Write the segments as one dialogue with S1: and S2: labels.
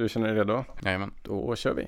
S1: Du känner dig redo?
S2: Jajamän.
S1: Då kör vi.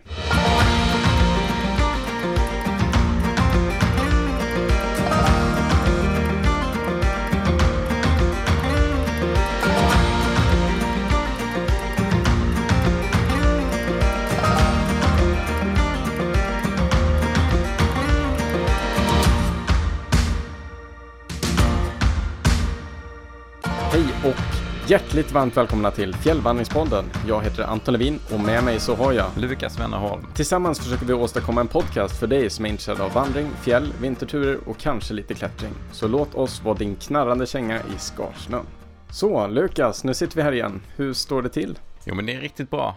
S1: Hjärtligt varmt välkomna till Fjällvandringspodden. Jag heter Anton Levin och med mig så har jag
S2: Lukas Wennerholm.
S1: Tillsammans försöker vi åstadkomma en podcast för dig som är intresserad av vandring, fjäll, vinterturer och kanske lite klättring. Så låt oss vara din knarrande känga i skarsnön. Så Lukas, nu sitter vi här igen. Hur står det till?
S2: Jo men det är riktigt bra.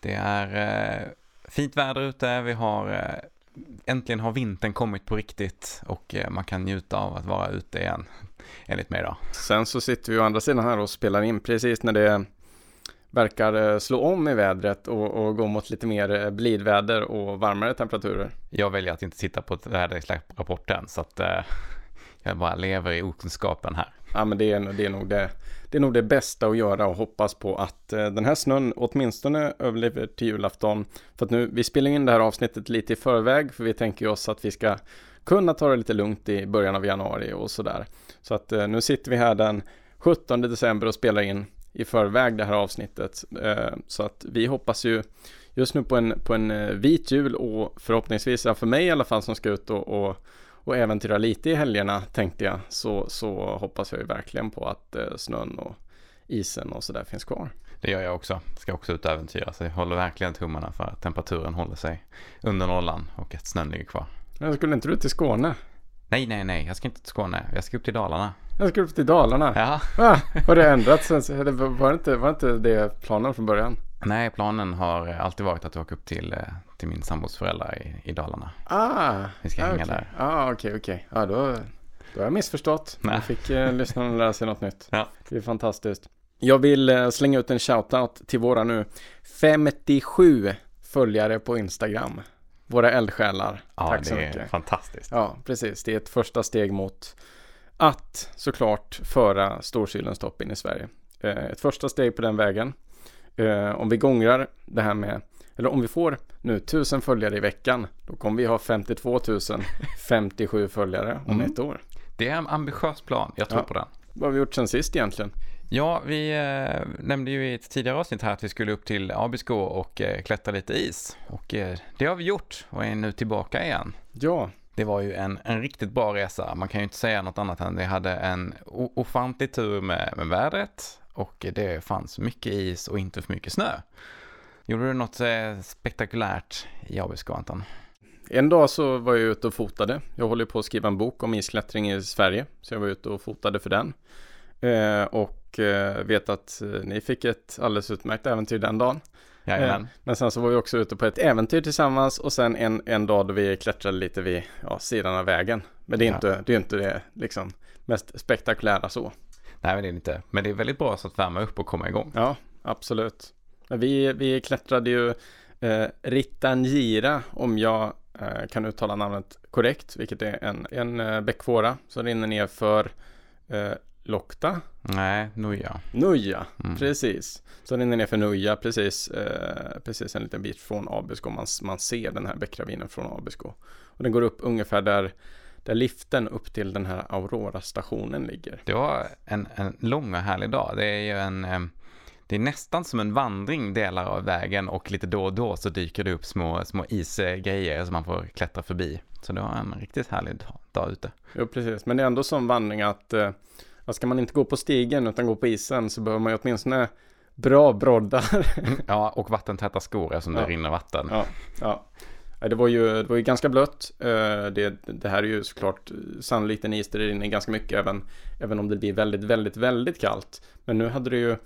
S2: Det är eh, fint väder ute, vi har eh, äntligen har vintern kommit på riktigt och eh, man kan njuta av att vara ute igen. Enligt mig då.
S1: Sen så sitter vi å andra sidan här och spelar in precis när det verkar eh, slå om i vädret och, och gå mot lite mer eh, blidväder och varmare temperaturer.
S2: Jag väljer att inte titta på väderrapporten så att eh, jag bara lever i okunskapen här.
S1: Ja men det är, det är, nog det, det är nog det bästa att göra och hoppas på att eh, den här snön åtminstone överlever till julafton. För att nu, vi spelar in det här avsnittet lite i förväg för vi tänker oss att vi ska kunna ta det lite lugnt i början av januari och sådär. Så att eh, nu sitter vi här den 17 december och spelar in i förväg det här avsnittet. Eh, så att vi hoppas ju just nu på en, på en eh, vit jul och förhoppningsvis, för mig i alla fall som ska ut och, och och äventyra lite i helgerna tänkte jag så, så hoppas jag ju verkligen på att snön och isen och sådär finns kvar.
S2: Det gör jag också. Ska också ut och äventyra så jag håller verkligen tummarna för att temperaturen håller sig under nollan och att snön ligger kvar.
S1: Jag skulle inte du till Skåne?
S2: Nej, nej, nej. Jag ska inte till Skåne. Jag ska upp till Dalarna.
S1: Jag ska upp till Dalarna?
S2: Ja.
S1: Ah, har det ändrats sen? Eller var det, inte, var det inte det planen från början?
S2: Nej, planen har alltid varit att åka upp till, eh, till min sambos föräldrar i, i Dalarna.
S1: Ah,
S2: Vi ska
S1: ah,
S2: hänga
S1: okej.
S2: där.
S1: Ah, okej, okej. Ja, då, då har jag missförstått.
S2: Nej.
S1: Jag fick eh, lyssnarna lära sig något nytt.
S2: Ja.
S1: Det är fantastiskt. Jag vill eh, slänga ut en shoutout till våra nu 57 följare på Instagram. Våra eldsjälar.
S2: Ja,
S1: Tack så
S2: det är
S1: mycket.
S2: fantastiskt.
S1: Ja, precis. Det är ett första steg mot att såklart föra Storsylenstopp in i Sverige. Eh, ett första steg på den vägen. Eh, om vi gångrar det här med, eller om vi får nu 1000 följare i veckan, då kommer vi ha 52 057 följare om
S2: Mm.
S1: ett år.
S2: Det är en ambitiös plan. Jag tror
S1: Ja.
S2: på den.
S1: Vad har vi gjort sen sist egentligen?
S2: Ja, vi eh, nämnde ju i ett tidigare avsnitt här att vi skulle upp till Abisko och eh, klättra lite is. Och eh, det har vi gjort och är nu tillbaka igen.
S1: Ja,
S2: Det var ju en, en riktigt bra resa. Man kan ju inte säga något annat än det hade en ofantlig tur med, med vädret och det fanns mycket is och inte för mycket snö. Gjorde du något eh, spektakulärt i Abisko, Anton?
S1: en dag så var jag ute och fotade. Jag håller på att skriva en bok om isklättring i Sverige, så jag var ute och fotade för den. Eh, och eh, vet att eh, ni fick ett alldeles utmärkt äventyr den dagen.
S2: Jajamän.
S1: Eh, Men sen så var vi också ute på ett äventyr tillsammans och sen en, en dag då vi klättrade lite vid ja, sidan av vägen. Men det är
S2: Ja.
S1: inte det, är inte det liksom, mest spektakulära så.
S2: Nej, men det är inte. Men det är väldigt bra så att värma upp och komma igång.
S1: Ja, absolut. Vi, vi klättrade ju eh, Rittangira om jag eh, kan uttala namnet korrekt, vilket är en, en eh, bäckfåra som rinner ner för eh, Lokta,
S2: Nej, Nuja.
S1: Nuja,
S2: Mm.
S1: precis. Så rinner ner för Nuja, precis, eh, precis en liten bit från Abisko. Man, man ser den här bäckravinen från Abisko. Och den går upp ungefär där, där liften upp till den här Aurora-stationen ligger.
S2: Det var en, en lång och härlig dag. Det är ju en... eh, Det är nästan som en vandring delar av vägen och lite då och då så dyker det upp små, små isgrejer som man får klättra förbi. Så det var en riktigt härlig dag, dag ute.
S1: Jo, precis. Men det är ändå som vandring att eh, ja, ska man inte gå på stigen utan gå på isen så behöver man ju åtminstone bra broddar.
S2: Ja, och vattentäta skor eftersom det
S1: Ja.
S2: rinner vatten.
S1: ja, ja. Ja, Det var ju, det var ju ganska blött. Eh, Det, det här är ju såklart sannolikt en is där det rinner ganska mycket även, även om det blir väldigt, väldigt, väldigt kallt. Men nu hade det ju,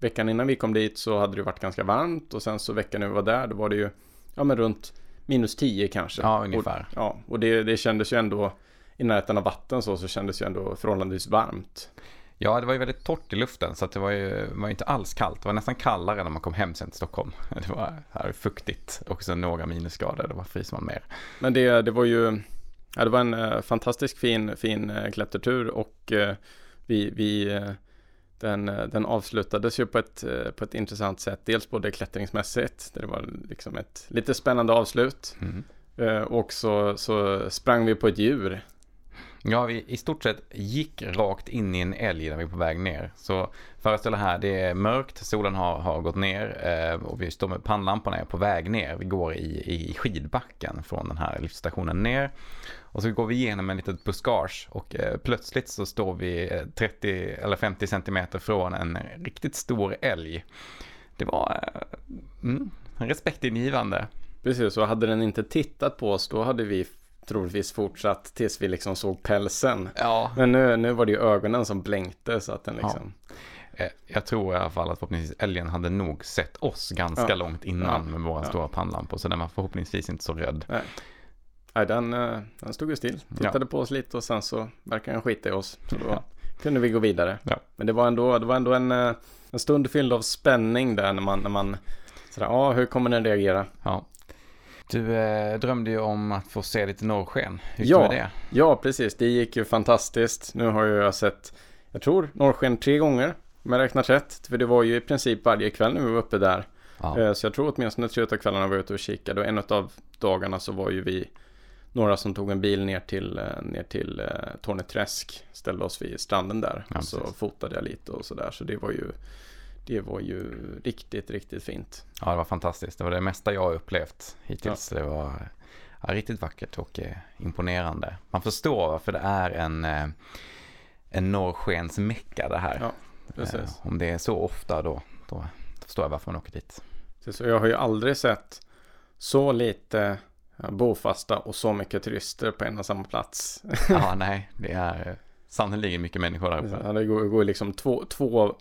S1: veckan innan vi kom dit så hade det varit ganska varmt och sen så veckan när vi var där då var det ju, ja men runt minus 10 kanske.
S2: Ja, ungefär.
S1: Och, ja, och det, det kändes ju ändå i närheten av vatten så, så kändes det ju ändå förhållandevis varmt.
S2: Ja, det var ju väldigt torrt i luften så det var ju, var ju inte alls kallt. Det var nästan kallare när man kom hem sen till Stockholm. Det var här fuktigt och sen några minusgrader. Det var fryser man mer.
S1: Men det, det var ju, ja, det var en eh, fantastisk fin, fin eh, klättertur och eh, vi, vi den, den avslutades ju på ett, på ett intressant sätt. Dels både klättringsmässigt, där det var liksom ett lite spännande avslut.
S2: Mm.
S1: Och så, så sprang vi på ett djur.
S2: Ja, vi i stort sett gick rakt in i en älg när vi var på väg ner. Så föreställ här, det är mörkt, solen har, har gått ner eh, och vi står med pannlamporna är på väg ner. Vi går i, i skidbacken från den här lyftstationen ner. Och så går vi igenom en litet buskage och eh, plötsligt så står vi eh, 30 eller 50 centimeter från en riktigt stor älg. Det var eh, mm, respektingivande.
S1: Precis, och hade den inte tittat på oss då hade vi troligtvis fortsatt tills vi liksom såg pälsen.
S2: Ja,
S1: Men nu, nu var det ju ögonen som blänkte så att den liksom...
S2: Eh, Jag tror i alla fall att förhoppningsvis älgen hade nog sett oss ganska
S1: Ja.
S2: långt innan
S1: Ja.
S2: med våra
S1: Ja.
S2: stora pannlampor. Så den var förhoppningsvis inte så rädd.
S1: Nej. Nej, den, eh, den stod ju still. Tittade
S2: Ja.
S1: på oss lite och sen så verkar den skita i oss. Så då
S2: Ja.
S1: kunde vi gå vidare.
S2: Ja.
S1: Men det var ändå, det var ändå en, eh, en stund fylld av spänning där när man, när man sådär, ja, hur kommer den reagera?
S2: Ja. Du eh, drömde ju om att få se lite norrsken. Hur gick
S1: Ja.
S2: det med det?
S1: Ja, precis. Det gick ju fantastiskt. Nu har jag sett, jag tror, norrsken tre gånger. Om jag räknar rätt. För det var ju i princip varje kväll när vi var uppe där.
S2: Ja.
S1: Eh, Så jag tror åtminstone tre av kvällarna var jag ute och kikade. Och en av dagarna så var ju vi några som tog en bil ner till, eh, ner till eh, Torneträsk. Ställde oss vid stranden där.
S2: Ja,
S1: och så fotade jag lite och sådär. Så det var ju det var ju riktigt, riktigt fint.
S2: ja, det var fantastiskt. Det var det mesta jag har upplevt hittills. Det var ja, riktigt vackert och eh, imponerande. Man förstår varför det är en, eh, en norrskens mecka det här.
S1: Ja, Precis.
S2: Eh, om det är så ofta då, då förstår jag varför man åker dit.
S1: Så jag har ju aldrig sett så lite bofasta och så mycket turister på en och samma plats.
S2: Ja, nej, det är eh, sannerligen mycket människor där uppe.
S1: Ja, det går, går liksom två, två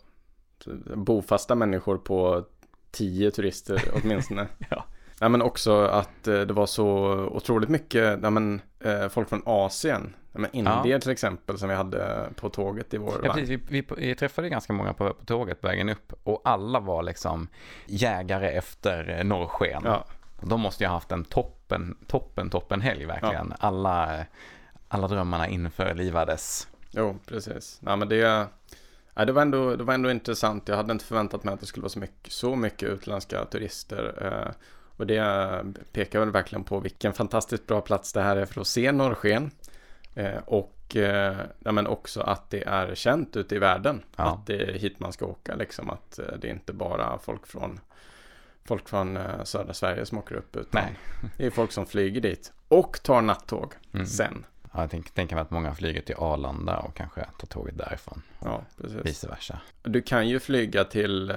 S1: bofasta människor på tio turister åtminstone.
S2: Ja.
S1: Nej, men också att eh, det var så otroligt mycket nej, men, eh, folk från Asien. Men indier till exempel som vi hade på tåget i vår
S2: Ja, precis. Vi, vi, vi träffade ganska många på, på tåget vägen upp och alla var liksom jägare efter eh, norrsken.
S1: Ja,
S2: De måste ju ha haft en toppen, toppen, toppen helg verkligen. Alla, eh, alla drömmarna införlivades.
S1: jo, precis. Nej, men det, nej, det, var ändå, det var ändå intressant. Jag hade inte förväntat mig att det skulle vara så mycket, så mycket utländska turister. Eh, och det pekar väl verkligen på vilken fantastiskt bra plats det här är för att se norrsken. Eh, och eh, ja, men också att det är känt ute i världen.
S2: Ja.
S1: Att det är hit man ska åka. Liksom. Att eh, det är inte bara folk från, folk från eh, södra Sverige som åker upp. Utan
S2: Nej.
S1: det är folk som flyger dit. Och tar nattåg
S2: Mm.
S1: sen.
S2: Ja, jag tänk- tänker mig att många flyger till Arlanda och kanske tar tåget därifrån.
S1: Ja, precis.
S2: Vice versa.
S1: Du kan ju flyga till eh,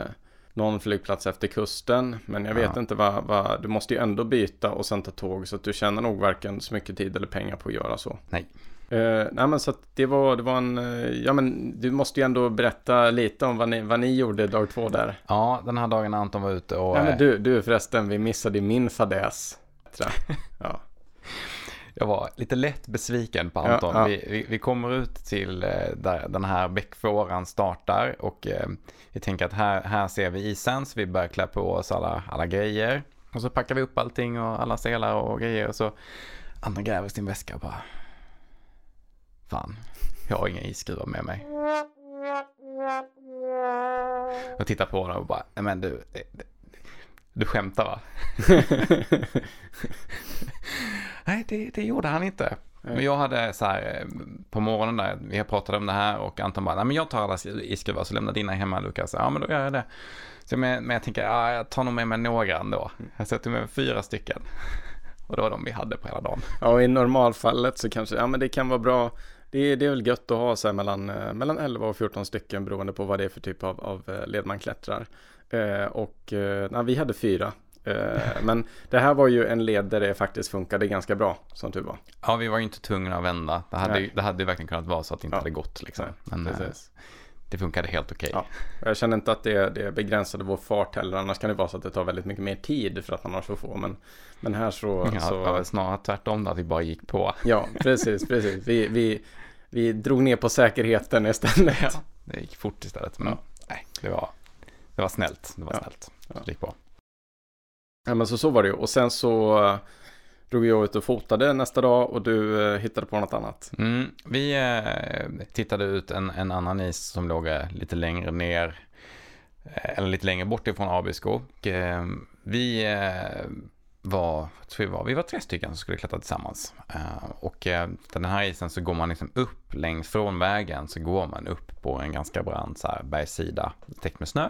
S1: någon flygplats efter kusten. Men jag vet
S2: Ja.
S1: inte vad, vad, du måste ju ändå byta och sen ta tåg. Så att du tjänar nog varken så mycket tid eller pengar på att göra så.
S2: Nej.
S1: Eh, nej men så att det var, det var en, eh, ja men du måste ju ändå berätta lite om vad ni, vad ni gjorde dag två där.
S2: Ja, den här dagen när Anton var ute och...
S1: Nej men du, du förresten, vi missade min fadäs. Ja,
S2: Jag var lite lätt besviken på
S1: Ja,
S2: Anton.
S1: ja.
S2: Vi, vi, vi kommer ut till eh, där den här bäckfåran startar och eh, vi tänker att här, här ser vi isen så vi börjar klä på oss alla, alla grejer. Och så packar vi upp allting och alla selar och grejer och så Anton gräver sin väska och bara Fan, jag har inga isskruvar med mig. Och tittar på honom och bara, men du, det, du skämtar va? Nej, det, det gjorde han inte. Men jag hade så här eh, på morgonen där, vi har pratat om det här och Anton bara, nej men jag tar alla iskruvar så lämnar dina hemma Lukas. Ja men då gör jag det. Så men, men jag tänker, ja jag tar nog med mig några ändå. Jag sätter med fyra stycken. Och det var de vi hade på hela dagen.
S1: ja och i normalfallet så kanske, ja men det kan vara bra. Det är, det är väl gött att ha så här mellan, eh, mellan 11 och 14 stycken beroende på vad det är för typ av, av eh, led man klättrar. Eh, och eh, nej, vi hade fyra. Eh, men det här var ju en led där det faktiskt funkade ganska bra, som tur var.
S2: Ja, vi var ju inte tvungna att vända. Det hade,
S1: Nej.
S2: det hade verkligen kunnat vara så att det inte
S1: Ja.
S2: hade gått liksom. Men eh,
S1: Precis.
S2: det funkade helt okej.
S1: Ja. Jag känner inte att det, det begränsade vår fart heller. Annars kan det vara så att det tar väldigt mycket mer tid för att man har så få. Men, men här så...
S2: Ja,
S1: så
S2: snarare tvärtom då, att vi bara gick på.
S1: ja, precis, precis. Vi, vi, vi drog ner på säkerheten istället.
S2: Ja, det gick fort istället. Men nej, det var, det var snällt. Det var snällt. Det gick bra.
S1: Ja, men så, så var det ju. Och sen så... Eh, drog jag ut och fotade nästa dag och du eh, hittade på något annat.
S2: Mm, vi eh, tittade ut en, en annan is som låg eh, lite längre ner, eh, eller lite längre bort ifrån Abisko. Och, eh, vi eh, var, tror vi var, vi var tre stycken som skulle klättra tillsammans. Uh, och uh, den här isen så går man liksom upp längs från vägen så går man upp på en ganska brant så här bergssida täckt med snö.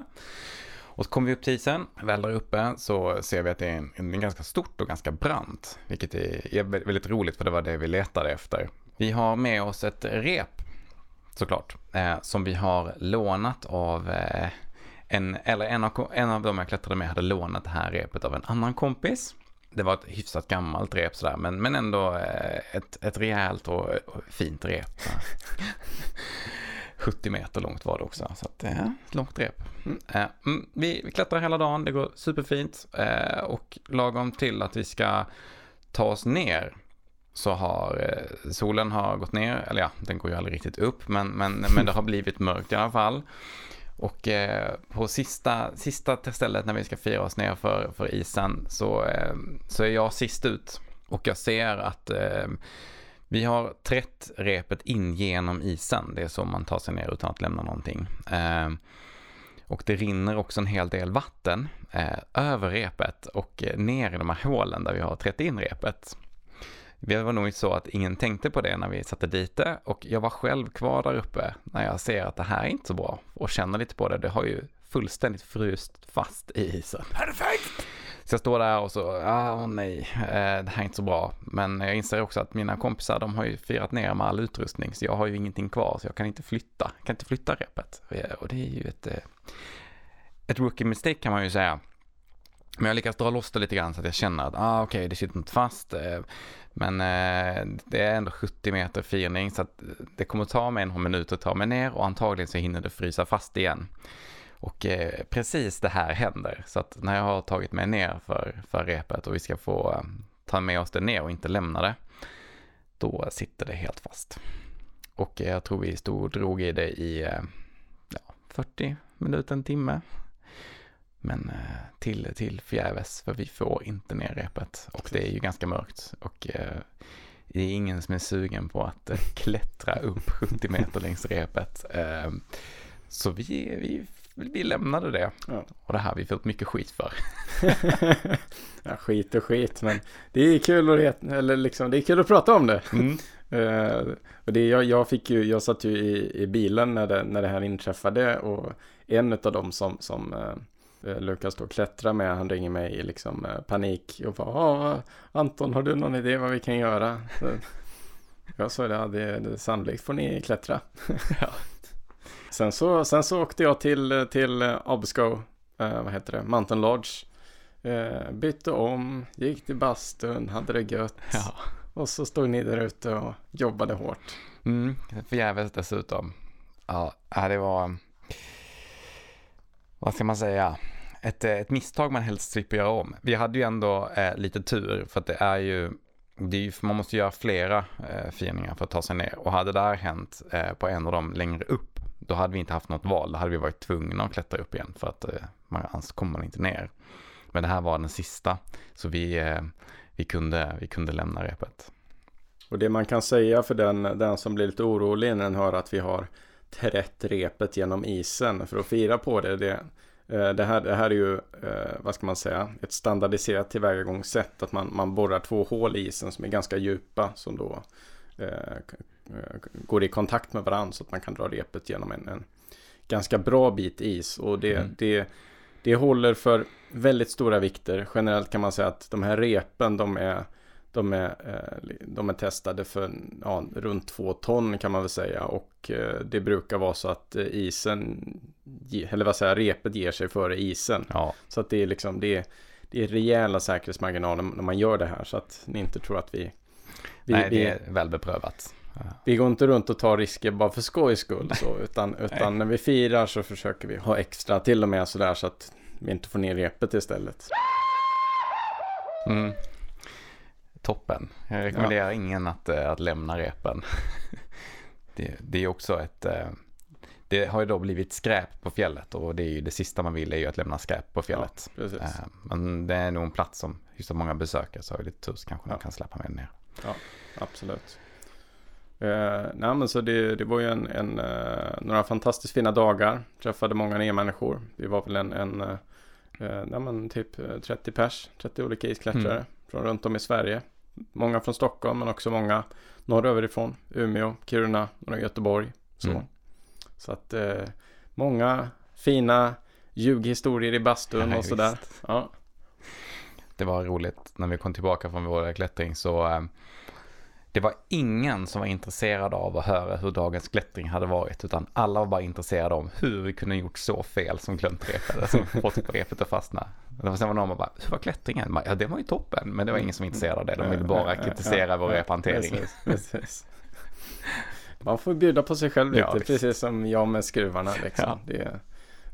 S2: Och så kommer vi upp till isen, väl där uppe så ser vi att det är en, en ganska stort och ganska brant. Vilket är, är väldigt roligt för det var det vi letade efter. Vi har med oss ett rep såklart. Eh, som vi har lånat av eh, en, eller en av, en av dem jag klättrade med hade lånat det här repet av en annan kompis det var ett hyfsat gammalt rep sådär, men, men ändå eh, ett, ett rejält och, och fint rep. 70 meter långt var det också, så att, eh, långt rep. Mm. Eh, mm, vi, vi klättrar hela dagen, det går superfint eh, och lagom till att vi ska ta oss ner så har eh, solen har gått ner, eller ja, den går ju aldrig riktigt upp, men, men, men det har blivit mörkt i alla fall. Och eh, på sista, sista stället när vi ska fira oss ner för, för isen så, eh, så är jag sist ut. Och jag ser att eh, vi har trätt repet in genom isen. Det är så man tar sig ner utan att lämna någonting. Eh, och det rinner också en hel del vatten eh, över repet och eh, ner i de här hålen där vi har trätt in repet. Det var nog så att ingen tänkte på det när vi satte dit det och jag var själv kvar där uppe när jag ser att det här är inte så bra och känner lite på det. Det har ju fullständigt fryst fast i isen.
S1: Perfekt!
S2: Så jag står där och så, ah, nej, eh, det här är inte så bra. Men jag inser också att mina kompisar, de har ju firat ner med all utrustning, så jag har ju ingenting kvar, så jag kan inte flytta, jag kan inte flytta repet. Eh, och det är ju ett, eh, ett rookie mistake kan man ju säga. Men jag lyckas dra loss det lite grann så att jag känner att, ah, okej, okay, det sitter inte fast. Men eh, det är ändå 70 meter firning så att det kommer ta mig några minuter att ta mig ner och antagligen så hinner det frysa fast igen. Och eh, precis det här händer. Så att när jag har tagit mig ner för, för repet och vi ska få eh, ta med oss det ner och inte lämna det, då sitter det helt fast. Och eh, jag tror vi stod och drog i det i eh, ja, 40 minuter, en timme. Men eh, till, till förgäves, för vi får inte ner repet. Och det är ju ganska mörkt. Och eh, det är ingen som är sugen på att eh, klättra upp 70 meter längs repet. Eh, så vi, vi, vi lämnade det. Ja. Och det här har vi fått mycket skit för.
S1: ja, skit och skit, men det är kul att, eller liksom, det är kul att prata om det. Mm. Uh, och det, jag, jag, fick ju, jag satt ju i, i bilen när det, när det här inträffade och en av dem som, som uh, Lukas då klättra med. Han ringer mig i liksom panik och bara Anton har du någon idé vad vi kan göra? Så jag sa det, ja, det, det sannolikt får ni klättra. ja. Sen, så, sen så åkte jag till, till Abisko, eh, vad heter det, Mountain Lodge. Eh, bytte om, gick till bastun, hade det gött. Ja. Och så stod ni där ute och jobbade hårt.
S2: Mm, förgäves dessutom. Ja, det var... Vad ska man säga? ett, ett misstag man helst slipper göra om. Vi hade ju ändå eh, lite tur för att det är ju, ju man måste göra flera eh, firningar för att ta sig ner. Och hade det här hänt eh, på en av dem längre upp, då hade vi inte haft något val. Då hade vi varit tvungna att klättra upp igen för att eh, man, annars kommer man inte ner. Men det här var den sista, så vi, eh, vi, kunde, vi kunde lämna repet.
S1: Och det man kan säga för den, den som blir lite orolig när den hör att vi har trätt repet genom isen för att fira på det, det eh, det här, det här är ju, eh, vad ska man säga, ett standardiserat tillvägagångssätt. Att man, man borrar två hål i isen som är ganska djupa. Som då eh, går i kontakt med varandra så att man kan dra repet genom en, en ganska bra bit is. Och det, mm. det, det håller för väldigt stora vikter. Generellt kan man säga att de här repen de är de är, eh, de är testade för ja, runt två ton kan man väl säga och eh, det brukar vara så att eh, isen, eller vad säger repet ger sig före isen. Ja. Så att det är liksom, det är, det är rejäla säkerhetsmarginaler när man gör det här så att ni inte tror att vi... vi
S2: Nej, det är väl beprövat.
S1: Vi går inte runt och tar risker bara för skojs skull så, utan, utan när vi firar så försöker vi ha extra till och med sådär så att vi inte får ner repet istället.
S2: Mm toppen. Jag rekommenderar ja. ingen att, eh, att lämna repen. det, det, är också ett, eh, det har ju då blivit skräp på fjället och det är ju det sista man vill är ju att lämna skräp på fjället.
S1: Ja.
S2: Eh, Men det är nog en plats som hyfsat många besöker så har vi lite tur så kanske man
S1: Ja.
S2: kan släppa med den ner.
S1: Absolut. Eh, nej men så det, det var ju en, en, eh, några fantastiskt fina dagar. Träffade många nya människor. Vi var väl en, en eh, eh, nej men typ eh, 30 pers, 30 olika isklättrare
S2: Mm.
S1: från runt om i Sverige. Många från Stockholm men också många norröverifrån. Umeå, Kiruna, några Göteborg. Så,
S2: Mm.
S1: så att eh, många fina ljughistorier i bastun
S2: Ja,
S1: och sådär.
S2: visst.
S1: Ja,
S2: Det var roligt när vi kom tillbaka från vår klättring så eh, det var ingen som var intresserad av att höra hur dagens klättring hade varit utan alla var bara intresserade om hur vi kunde gjort så fel som glömt repet, alltså fått repet att fastna. Och sen var någon som bara, hur var klättringen? Ja, det var ju toppen, men det var ingen som var intresserad av det. De ville bara kritisera vår rephantering.
S1: Man får bjuda på sig själv
S2: Ja,
S1: lite,
S2: visst.
S1: precis som jag med skruvarna. Liksom.
S2: Ja.
S1: Det,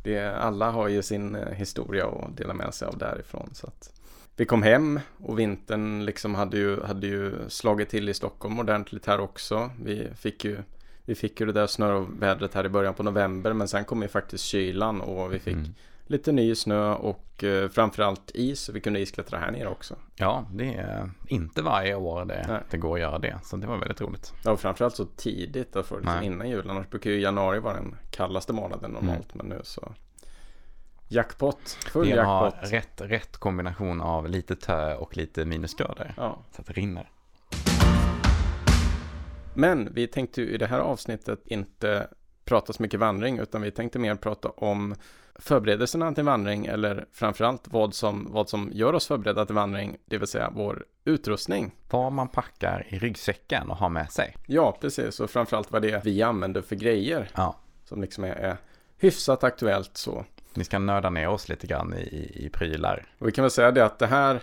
S1: det, alla har ju sin eh, historia att dela med sig av därifrån. Så att vi kom hem och vintern liksom hade ju, hade ju slagit till i Stockholm ordentligt här också. Vi fick ju, vi fick ju det där snövädret här i början på november men sen kom ju faktiskt kylan och vi fick
S2: Mm.
S1: lite ny snö och eh, framförallt is. Så vi kunde isklättra här nere också.
S2: Ja, det är inte varje år det,
S1: Nej.
S2: det går att göra det. Så det var väldigt roligt.
S1: Ja, och framförallt så tidigt, alltså liksom innan jul. Annars brukar ju januari vara den kallaste månaden normalt. Men nu så jackpot, full
S2: Vi har
S1: jackpot.
S2: rätt, rätt kombination av lite tö och lite minusgrader.
S1: Ja.
S2: Så att det rinner.
S1: Men vi tänkte ju i det här avsnittet inte prata så mycket vandring utan vi tänkte mer prata om förberedelserna till vandring eller framförallt vad som, vad som gör oss förberedda till vandring, det vill säga vår utrustning.
S2: Vad man packar i ryggsäcken och har med sig.
S1: Ja, precis, och framförallt vad det är vi använder för grejer
S2: Ja,
S1: som liksom är, är hyfsat aktuellt så.
S2: Vi ska nörda ner oss lite grann i, i, i prylar.
S1: Och vi kan väl säga det att det här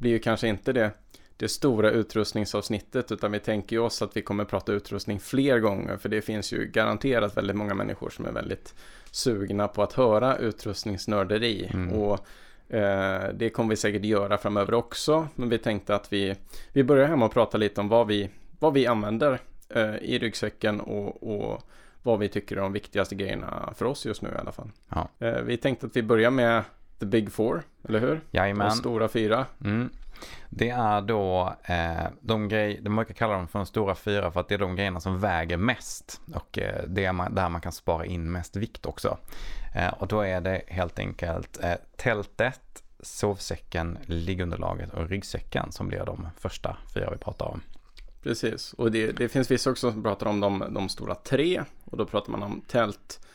S1: blir ju kanske inte det, det stora utrustningsavsnittet utan vi tänker ju oss att vi kommer prata utrustning fler gånger för det finns ju garanterat väldigt många människor som är väldigt sugna på att höra utrustningsnörderi
S2: Mm.
S1: och eh, det kommer vi säkert göra framöver också men vi tänkte att vi, vi börjar här med att prata lite om vad vi, vad vi använder eh, i ryggsäcken och, och vad vi tycker är de viktigaste grejerna för oss just nu i alla fall.
S2: Ja.
S1: Eh, vi tänkte att vi börjar med The Big Four, eller hur? De
S2: Jajamän.
S1: stora fyra.
S2: Mm. Det är då eh, de grejer, de brukar kalla dem för de stora fyra för att det är de grejerna som väger mest och eh, det är man, där man kan spara in mest vikt också. Eh, och då är det helt enkelt eh, tältet, sovsäcken, liggunderlaget och ryggsäcken som blir de första fyra vi pratar om.
S1: Precis, och det, det finns vissa också som pratar om de, de stora tre. Och då pratar man om tält,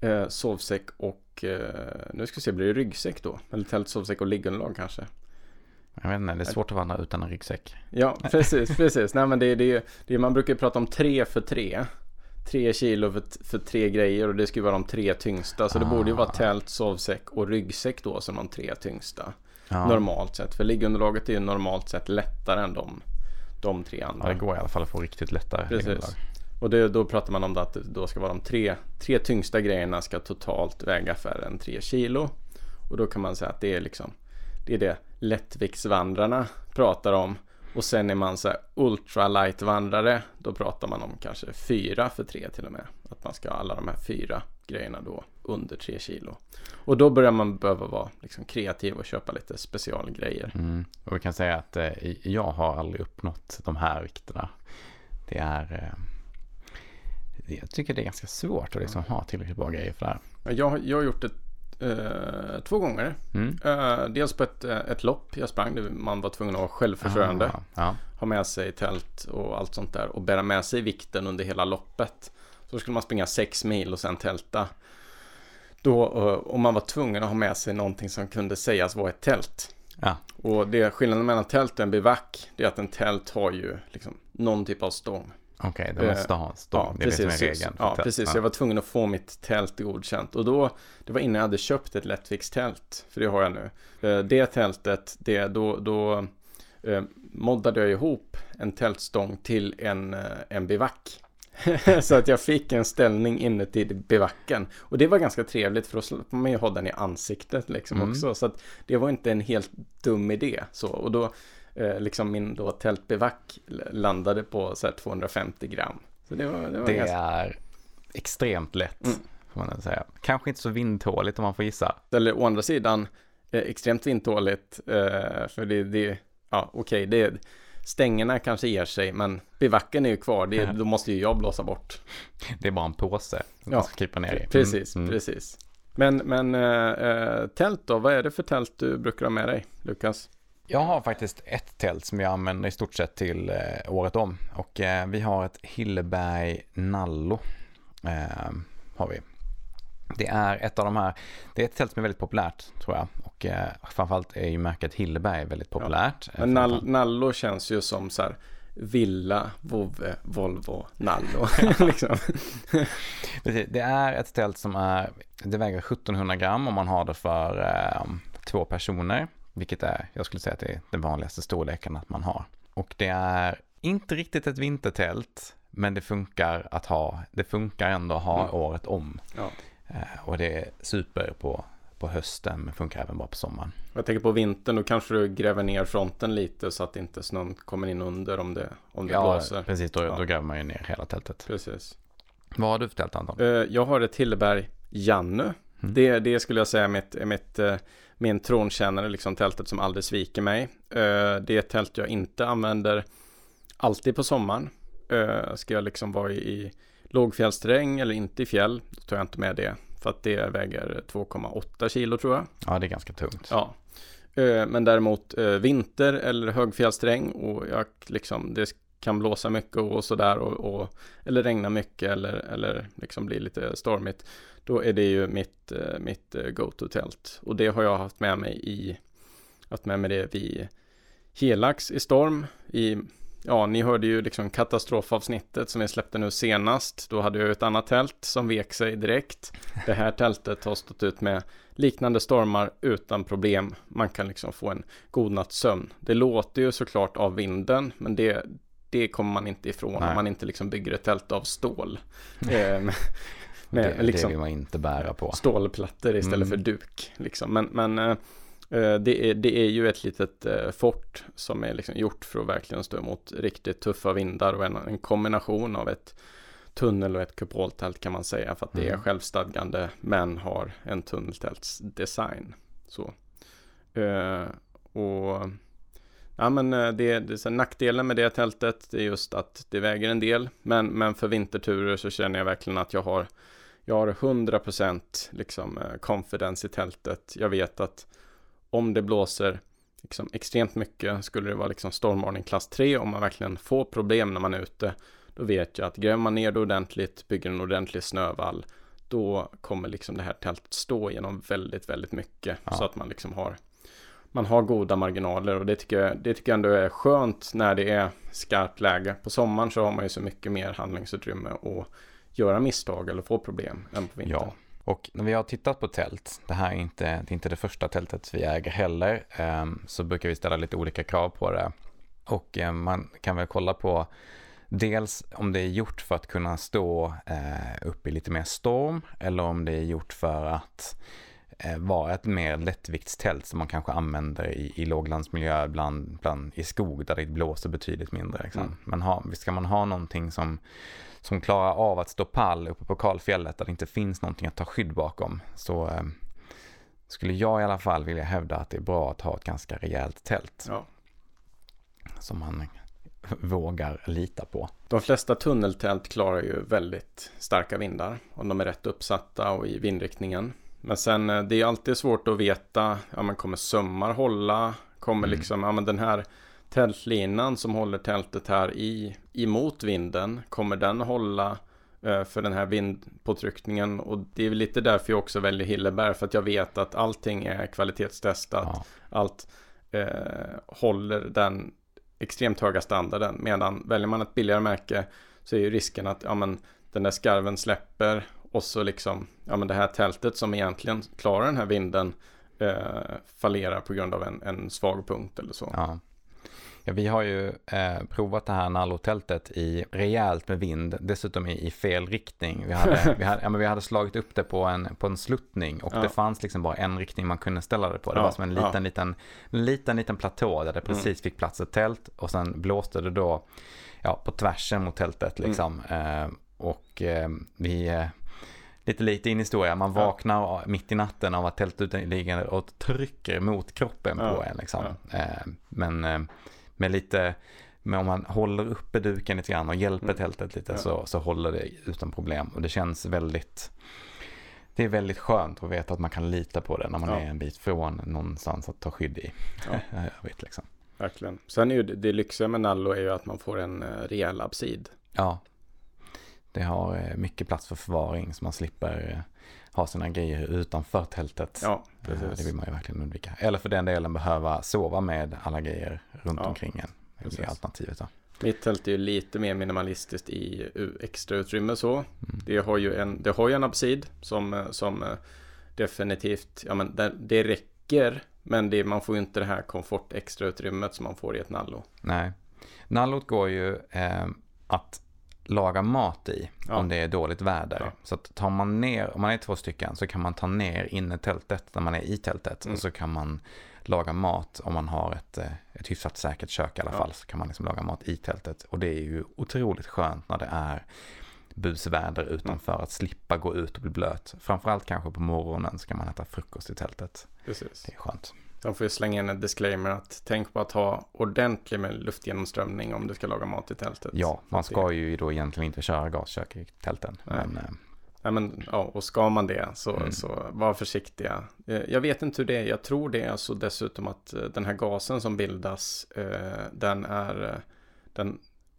S1: eh, sovsäck och eh, nu ska vi se, blir det ryggsäck då? Eller tält, sovsäck och liggunderlag kanske?
S2: Jag vet inte, det är svårt att vandra utan en ryggsäck.
S1: Ja, precis, precis. Nej, men det, det, det, man brukar prata om tre för tre. Tre kilo för, för tre grejer och det ju vara de tre tyngsta. Så det borde ju vara
S2: Ah.
S1: tält, sovsäck och ryggsäck då som de tre tyngsta.
S2: Ja,
S1: Normalt sett. För liggunderlaget är ju normalt sett lättare än de, de tre andra.
S2: ja, det går i alla fall att få riktigt lättare
S1: Precis.
S2: liggunderlag.
S1: Och det, då pratar man om det att då ska vara de tre, tre tyngsta grejerna ska totalt väga färre än tre kilo. Och då kan man säga att det är liksom det är det lättviktsvandrarna pratar om. Och sen är man så här ultralight-vandrare. Då pratar man om kanske fyra för tre till och med. Att man ska ha alla de här fyra grejerna då under tre kilo. Och då börjar man behöva vara liksom kreativ och köpa lite specialgrejer.
S2: Mm. Och vi kan säga att eh, jag har aldrig uppnått de här vikterna. Det är... Eh, jag tycker det är ganska svårt att liksom ha tillräckligt bra grejer för det här.
S1: Jag, jag har gjort det eh, två gånger.
S2: Mm.
S1: Eh, dels på ett, eh, ett lopp jag sprang där man var tvungen att vara självförsörjande.
S2: Ah, ja.
S1: Ha med sig tält och allt sånt där och bära med sig vikten under hela loppet. Så skulle man springa sex mil och sen tälta. Då, eh, om man var tvungen att ha med sig någonting som kunde sägas vara ett tält.
S2: ja.
S1: Och det skillnaden mellan tält och en bivack, det är att en tält har ju liksom någon typ av stång.
S2: Okej, det måste ha en stång.
S1: Ja,
S2: det som är
S1: precis.
S2: regeln.
S1: Ja, precis. Jag var tvungen att få mitt tält godkänt. Och då, det var innan jag hade köpt ett lättviktstält. För det har jag nu. Eh, Det tältet, det, då, då eh, moddade jag ihop en tältstång till en, eh, en bivack. så att jag fick en ställning inuti bivacken. Och det var ganska trevligt för då slapp man ju ha den i ansiktet liksom
S2: Mm.
S1: också. Så att det var inte en helt dum idé. Så, och då, eh, liksom min då tältbivack landade på så här 250 gram. Så det var, det var
S2: Det
S1: ganska...
S2: är extremt lätt.
S1: Mm.
S2: får man säga. Kanske inte så vindtåligt om man får gissa.
S1: Eller å andra sidan eh, extremt vindtåligt. Eh, för det, det ja okej, okay, det stängerna kanske ger sig, men bivacken är ju kvar. Det, då måste ju jag blåsa bort.
S2: Det är bara en påse som ja, ska ner i.
S1: Precis, mm. precis. Men, men äh, tält då? Vad är det för tält du brukar ha med dig, Lukas?
S2: Jag har faktiskt ett tält som jag använder i stort sett till eh, året om. Och eh, vi har ett Hilleberg Nallo. Har vi. Det är ett av de här, det är ett tält som är väldigt populärt tror jag. Och eh, framförallt är ju märket Hilleberg väldigt populärt.
S1: Ja. Men Nall, Nallo känns ju som så här Villa, Vove, Volvo, Nallo. liksom.
S2: det är ett tält som är, det väger 1700 gram om man har det för eh, två personer. Vilket är, jag skulle säga att det är den vanligaste storleken att man har. Och det är inte riktigt ett vintertält, men det funkar att ha, det funkar ändå att ha mm. året om. Ja. Eh, och det är super på, på hösten, men funkar även bra på sommaren.
S1: Jag tänker på vintern, då kanske du gräver ner fronten lite så att inte snön kommer in under om det, om det
S2: ja,
S1: blåser.
S2: precis, då, ja. då gräver man ju ner hela tältet.
S1: Precis.
S2: Vad har du för tält Anton?
S1: Eh, jag har ett Hilleberg Janne. Mm. Det, det skulle jag säga är mitt, mitt eh, min tronkännare, liksom tältet som aldrig sviker mig. Det är ett tält jag inte använder alltid på sommaren. Ska jag liksom vara i lågfjällsterräng eller inte i fjäll, då tar jag inte med det. För att det väger 2,8 kilo tror jag.
S2: Ja, det är ganska tungt.
S1: Ja. Men däremot vinter eller högfjällsterräng och jag liksom, det kan blåsa mycket och sådär och, och, eller regna mycket eller, eller liksom bli lite stormigt. Då är det ju mitt, mitt go-to-tält. Och det har jag haft med mig i, haft med mig det vid Helax i storm i Ja, ni hörde ju liksom katastrofavsnittet som vi släppte nu senast. Då hade jag ett annat tält som vek sig direkt. Det här tältet har stått ut med liknande stormar utan problem. Man kan liksom få en god natts sömn. Det låter ju såklart av vinden, men det, det kommer man inte ifrån Nej. om man inte liksom bygger ett tält av stål.
S2: eh, med, med, det, liksom, det vill man inte bära på.
S1: Stålplattor istället mm. för duk. Liksom. Men, men eh, det är, det är ju ett litet eh, fort som är liksom gjort för att verkligen stå emot riktigt tuffa vindar och en, en kombination av ett tunnel och ett kupoltält kan man säga för att det är mm. självstadgande men har en tunneltältsdesign. Så. Uh, och ja men det, det så nackdelen med det tältet det är just att det väger en del men, men för vinterturer så känner jag verkligen att jag har jag har 100% liksom confidence i tältet. Jag vet att om det blåser liksom extremt mycket, skulle det vara liksom stormvarning klass 3, om man verkligen får problem när man är ute, då vet jag att gräver man ner det ordentligt, bygger en ordentlig snövall, då kommer liksom det här tältet stå genom väldigt, väldigt mycket, ja. så att man liksom har man har goda marginaler och det tycker, jag, det tycker jag ändå är skönt när det är skarpt läge. På sommaren så har man ju så mycket mer handlingsutrymme att göra misstag eller få problem än på vintern. Ja.
S2: Och när vi har tittat på tält, det här är inte det, är inte det första tältet vi äger heller, ehm, så brukar vi ställa lite olika krav på det. Och eh, man kan väl kolla på dels om det är gjort för att kunna stå eh, upp i lite mer storm eller om det är gjort för att vara ett mer lättviktstält som man kanske använder i, i låglandsmiljö bland, bland, i skog där det blåser betydligt mindre. Liksom. Mm. Men ha, ska man ha någonting som som klarar av att stå pall uppe på kalfjället där det inte finns någonting att ta skydd bakom så eh, skulle jag i alla fall vilja hävda att det är bra att ha ett ganska rejält tält. Ja. Som man vågar lita på.
S1: De flesta tunneltält klarar ju väldigt starka vindar om de är rätt uppsatta och i vindriktningen. Men sen eh, det är alltid svårt att veta, ja men kommer sömmar hålla? Kommer mm. liksom, ja men den här tältlinan som håller tältet här i emot vinden, kommer den hålla eh, för den här vindpåtryckningen och det är lite därför jag också väljer Hilleberg för att jag vet att allting är kvalitetstestat. Ja. Allt eh, håller den extremt höga standarden medan väljer man ett billigare märke så är ju risken att ja, men, den där skarven släpper och så liksom ja, men det här tältet som egentligen klarar den här vinden eh, fallerar på grund av en, en svag punkt eller så.
S2: Ja. Ja, vi har ju eh, provat det här nallotältet i rejält med vind, dessutom i, i fel riktning. Vi hade, vi, hade, ja, men vi hade slagit upp det på en, på en sluttning och ja. det fanns liksom bara en riktning man kunde ställa det på. Det ja, var som en liten, liten, liten, liten platå där det precis mm. fick plats ett tält och sen blåste det då ja, på tvärsen mot tältet liksom. Mm. Eh, och eh, vi, eh, lite lite in i historia. Man
S1: Ja.
S2: vaknar mitt i natten av att tältduden ligger och trycker mot kroppen på
S1: Ja.
S2: en. Liksom. Eh, men eh, med lite, men om man håller uppe duken lite grann och hjälper
S1: Mm.
S2: tältet lite
S1: Ja.
S2: så, så håller det utan problem. Och det känns väldigt, det är väldigt skönt att veta att man kan lita på det när man
S1: Ja.
S2: är en bit från någonstans att ta skydd i.
S1: Ja.
S2: Jag vet liksom.
S1: Verkligen. Sen är ju det, det lyxiga med Nallo är ju att man får en eh, rejäl absid.
S2: Ja. Det har eh, mycket plats för förvaring så man slipper eh, ha sina grejer utanför tältet.
S1: Ja,
S2: Eh, Det
S1: precis.
S2: vill man ju verkligen undvika. Eller för den delen behöva sova med alla grejer runt
S1: Ja,
S2: omkring en. Det
S1: precis.
S2: är alternativet då.
S1: Mitt tält är ju lite mer minimalistiskt i extra utrymme så.
S2: Mm.
S1: Det har ju en, det har ju en absid som, eh, som definitivt, ja men det, det räcker. Men det, man får ju inte det här komfort extra utrymmet som man får i ett Nallo.
S2: Nej. Nallot går ju eh, att laga mat i
S1: Ja.
S2: om det är dåligt väder.
S1: Ja.
S2: Så att tar man ner, om man är två stycken så kan man ta ner innetältet när man är i tältet.
S1: Mm.
S2: Och så kan man laga mat om man har ett, eh, ett hyfsat säkert kök i alla
S1: Ja.
S2: fall. Så kan man liksom laga mat i tältet. Och det är ju otroligt skönt när det är busväder utanför
S1: Mm.
S2: att slippa gå ut och bli blöt. Framförallt kanske på morgonen så kan man äta frukost i tältet.
S1: Precis.
S2: Det är skönt.
S1: De får ju slänga in en disclaimer att tänk på att ha ordentlig med luftgenomströmning om du ska laga mat i tältet.
S2: Ja, man ska ju då egentligen inte köra gaskök i tälten.
S1: Nej.
S2: Men eh,
S1: Nej, men, ja, och ska man det så,
S2: Mm.
S1: så var försiktiga. Eh, Jag vet inte hur det är. Jag tror det är så dessutom att eh, den här gasen som bildas, den är, den,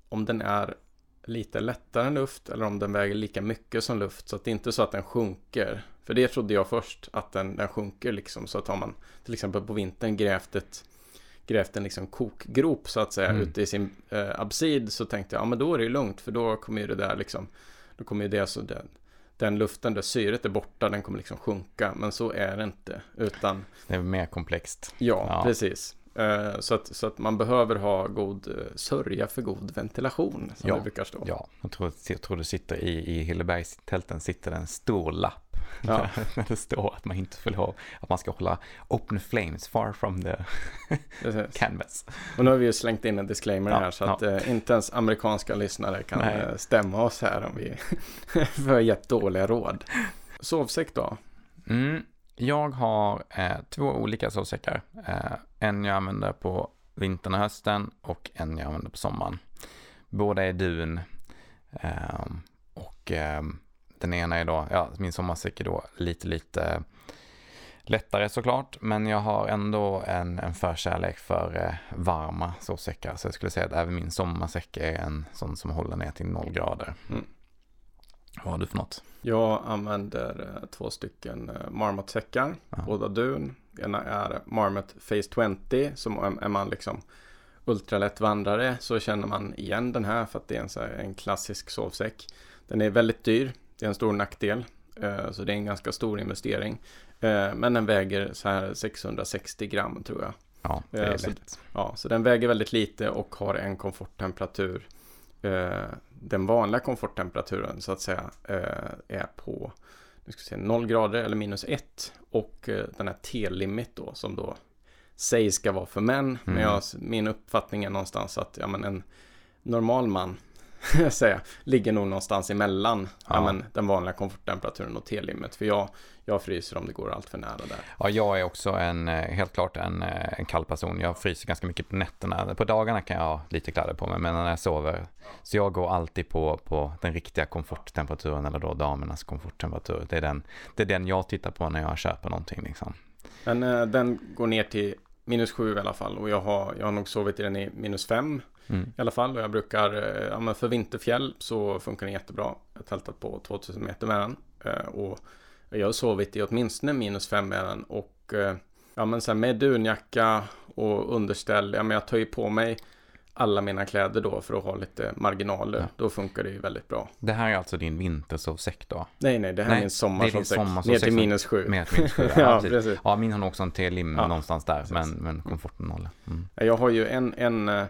S1: om den är lite lättare än luft eller om den väger lika mycket som luft. Så att det är inte så att den sjunker. För det trodde jag först, att den, den sjunker liksom. Så att har man till exempel på vintern grävt ett grävt en liksom kokgrop så att säga
S2: Mm.
S1: ute i sin eh, absid så tänkte jag ja men då är det ju lugnt för då kommer ju det där liksom då kommer ju det så den, den luften där syret är borta den kommer liksom sjunka men så är det inte utan
S2: det är mer komplext.
S1: ja,
S2: Ja.
S1: precis Eh, så, att, så att man behöver ha god eh, sörja för god ventilation som
S2: Ja,
S1: det brukar stå.
S2: Ja, jag tror, jag tror det sitter i, i Hillebergstälten sitter en stor lapp.
S1: Ja.
S2: Där det står att man inte får lov, att man ska hålla open flames far from the canvas.
S1: Och nu har vi ju slängt in en disclaimer
S2: Ja,
S1: här så att eh, inte ens amerikanska lyssnare kan
S2: Nej.
S1: eh, stämma oss här om vi vi har gett dåliga råd. Sovsäck då?
S2: Mm. Jag har eh, två olika sovsäckar. Eh, en jag använder på vintern och hösten och en jag använder på sommaren. Båda är dun. Ehm, och ehm, den ena är då, ja, min sommarsäck är då lite, lite lättare såklart. Men jag har ändå en, en förkärlek för eh, varma sovsäckar. Så jag skulle säga att även min sommarsäck är en sån som håller ner till noll grader.
S1: Mm.
S2: Vad har du för något?
S1: Jag använder eh, två stycken eh, Marmot-säckar,
S2: Ja.
S1: båda dun. Ena är Marmot Face 20, som är- man liksom ultralätt vandrare så känner man igen den här för att det är en, här, en klassisk sovsäck. Den är väldigt dyr, det är en stor nackdel, eh, så det är en ganska stor investering. Eh, Men den väger så här 660 gram tror jag.
S2: Ja, det är
S1: så-
S2: lätt.
S1: Ja, så den väger väldigt lite och har en komforttemperatur. Eh, den vanliga komforttemperaturen så att säga eh, är på nu ska se, 0 grader eller minus 1. Och eh, den här T-limit då som då sägs ska vara för män. Men
S2: Mm.
S1: jag, min uppfattning är någonstans att ja, men en normal man säga, ligger nog någonstans emellan ja.
S2: Ja.
S1: men, den vanliga komforttemperaturen och T-limit. För jag, jag fryser om det går allt för nära där.
S2: Ja, jag är också en, eh, helt klart en, eh, en kall person. Jag fryser ganska mycket på nätterna. På dagarna kan jag ha lite kläder på mig, men när jag sover. Så jag går alltid på, på den riktiga komforttemperaturen, eller då damernas komforttemperatur. Det är den, det är den jag tittar på när jag köper någonting. Liksom.
S1: Men eh, den går ner till minus 7 i alla fall. Och jag har, jag har nog sovit i den i minus 5
S2: Mm.
S1: i alla fall. Och jag brukar, eh, ja men för vinterfjäll så funkar den jättebra. Jag har tältat på 2000 meter med den. Eh, och jag har sovit i åtminstone minus 5 med den. Och eh, ja men sen med dunjacka och underställ. Ja men jag tar ju på mig alla mina kläder då för att ha lite marginaler.
S2: Ja.
S1: Då funkar det ju väldigt bra.
S2: Det här är alltså din vintersovsäck då?
S1: Nej, nej, det här
S2: Nej,
S1: är min sommarsovsäck. Ner till minus 7.
S2: Med ett minus sju,
S1: ja,
S2: ja, precis.
S1: precis.
S2: Ja, min har nog också en T-lim
S1: Ja,
S2: någonstans där,
S1: precis.
S2: men, men komforten noll. Mm.
S1: Jag har ju en, en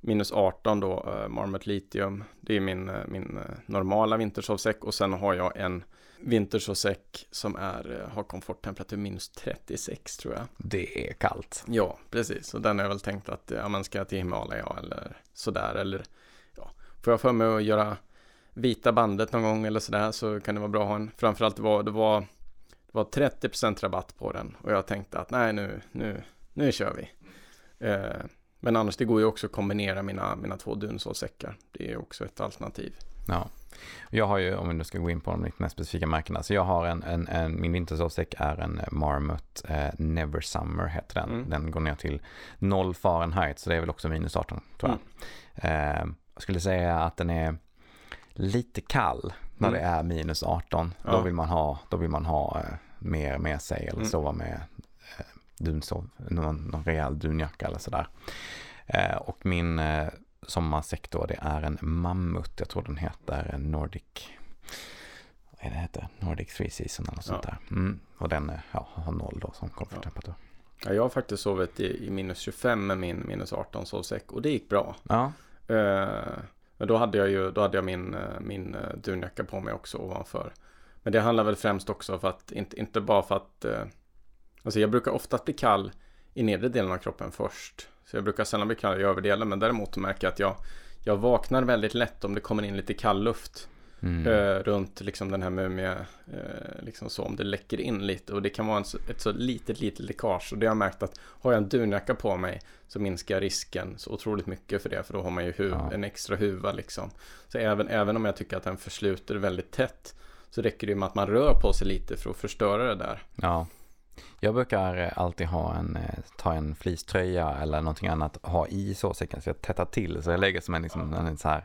S1: minus 18 då, uh, Marmot Litium. Det är min, eh, min eh, normala vintersovsäck och sen har jag en vintersovsäck som är, eh, har komforttemperatur minus 36 tror jag.
S2: Det är kallt.
S1: Ja, precis. Och den är väl tänkt att ja, man ska till Himalaya eller sådär eller ja. Får jag för mig att göra vita bandet någon gång eller sådär så kan det vara bra att ha en. Framförallt det var, det var, det var 30% rabatt på den och jag tänkte att nej nu, nu, nu kör vi. Eh, men annars det går ju också att kombinera mina, mina två dunsålsäckar. Det är också ett alternativ.
S2: Ja. Jag har ju, om vi nu ska gå in på de lite mer specifika märkena, så jag har en, en, en min vintersovsäck är en Marmot eh, Never Summer heter den. Mm. Den går ner till 0 Fahrenheit, så det är väl också minus 18 tror jag. Mm. Eh, jag skulle säga att den är lite kall när mm. det är minus 18. Ja. Då vill man ha, då vill man ha eh, mer med sig eller mm. sova med eh, dunsov, någon, någon rejäl dunjacka eller sådär. Eh, och min eh, sommarsäck då, det är en mammut, jag tror den heter Nordic, vad är det heter? Nordic Three Season eller något ja. sånt där. Mm. Och den ja, har noll då som komforttemperatur.
S1: Ja. jag har faktiskt sovit i, i minus 25 med min minus 18 sovsäck och det gick bra.
S2: Ja.
S1: Uh, men då hade jag ju, då hade jag min, eh, min eh, dunjacka på mig också ovanför. Men det handlar väl främst också för att, inte, inte bara för att, alltså jag brukar oftast bli kall i nedre delen av kroppen först. Så jag brukar sällan bli kall i överdelen, men däremot märker jag att jag, jag vaknar väldigt lätt om det kommer in lite kall luft. Mm. Eh, runt liksom den här mumie, eh, liksom så om det läcker in lite och det kan vara en, ett så litet, litet läckage och det har jag märkt att har jag en dunjacka på mig så minskar risken så otroligt mycket för det för då har man ju huv, ja. en extra huva liksom. Så även, även om jag tycker att den försluter väldigt tätt så räcker det med att man rör på sig lite för att förstöra det där.
S2: Ja. Jag brukar eh, alltid ha en, eh, ta en fleecetröja eller någonting annat, ha i sovsäcken så jag tättar till. Så jag lägger som en, liksom, en så här,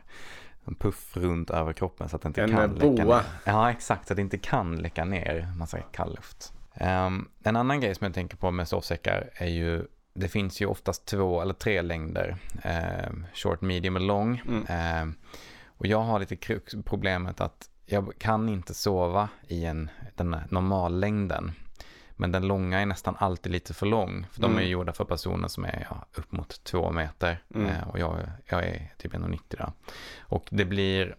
S2: en puff runt över kroppen så att det inte
S1: en
S2: kan
S1: boa. läcka ner.
S2: Ja, exakt, så att det inte kan läcka ner massa kall luft. Um, en annan grej som jag tänker på med sovsäckar är ju det finns ju oftast två eller tre längder. Eh, short, medium och lång. Mm. Eh, och jag har lite problemet att jag kan inte sova i en, den normallängden. Men den långa är nästan alltid lite för lång. För mm. de är gjorda för personer som är ja, upp mot två meter. Mm. Eh, och jag, jag är typ 1,90 där. Och det blir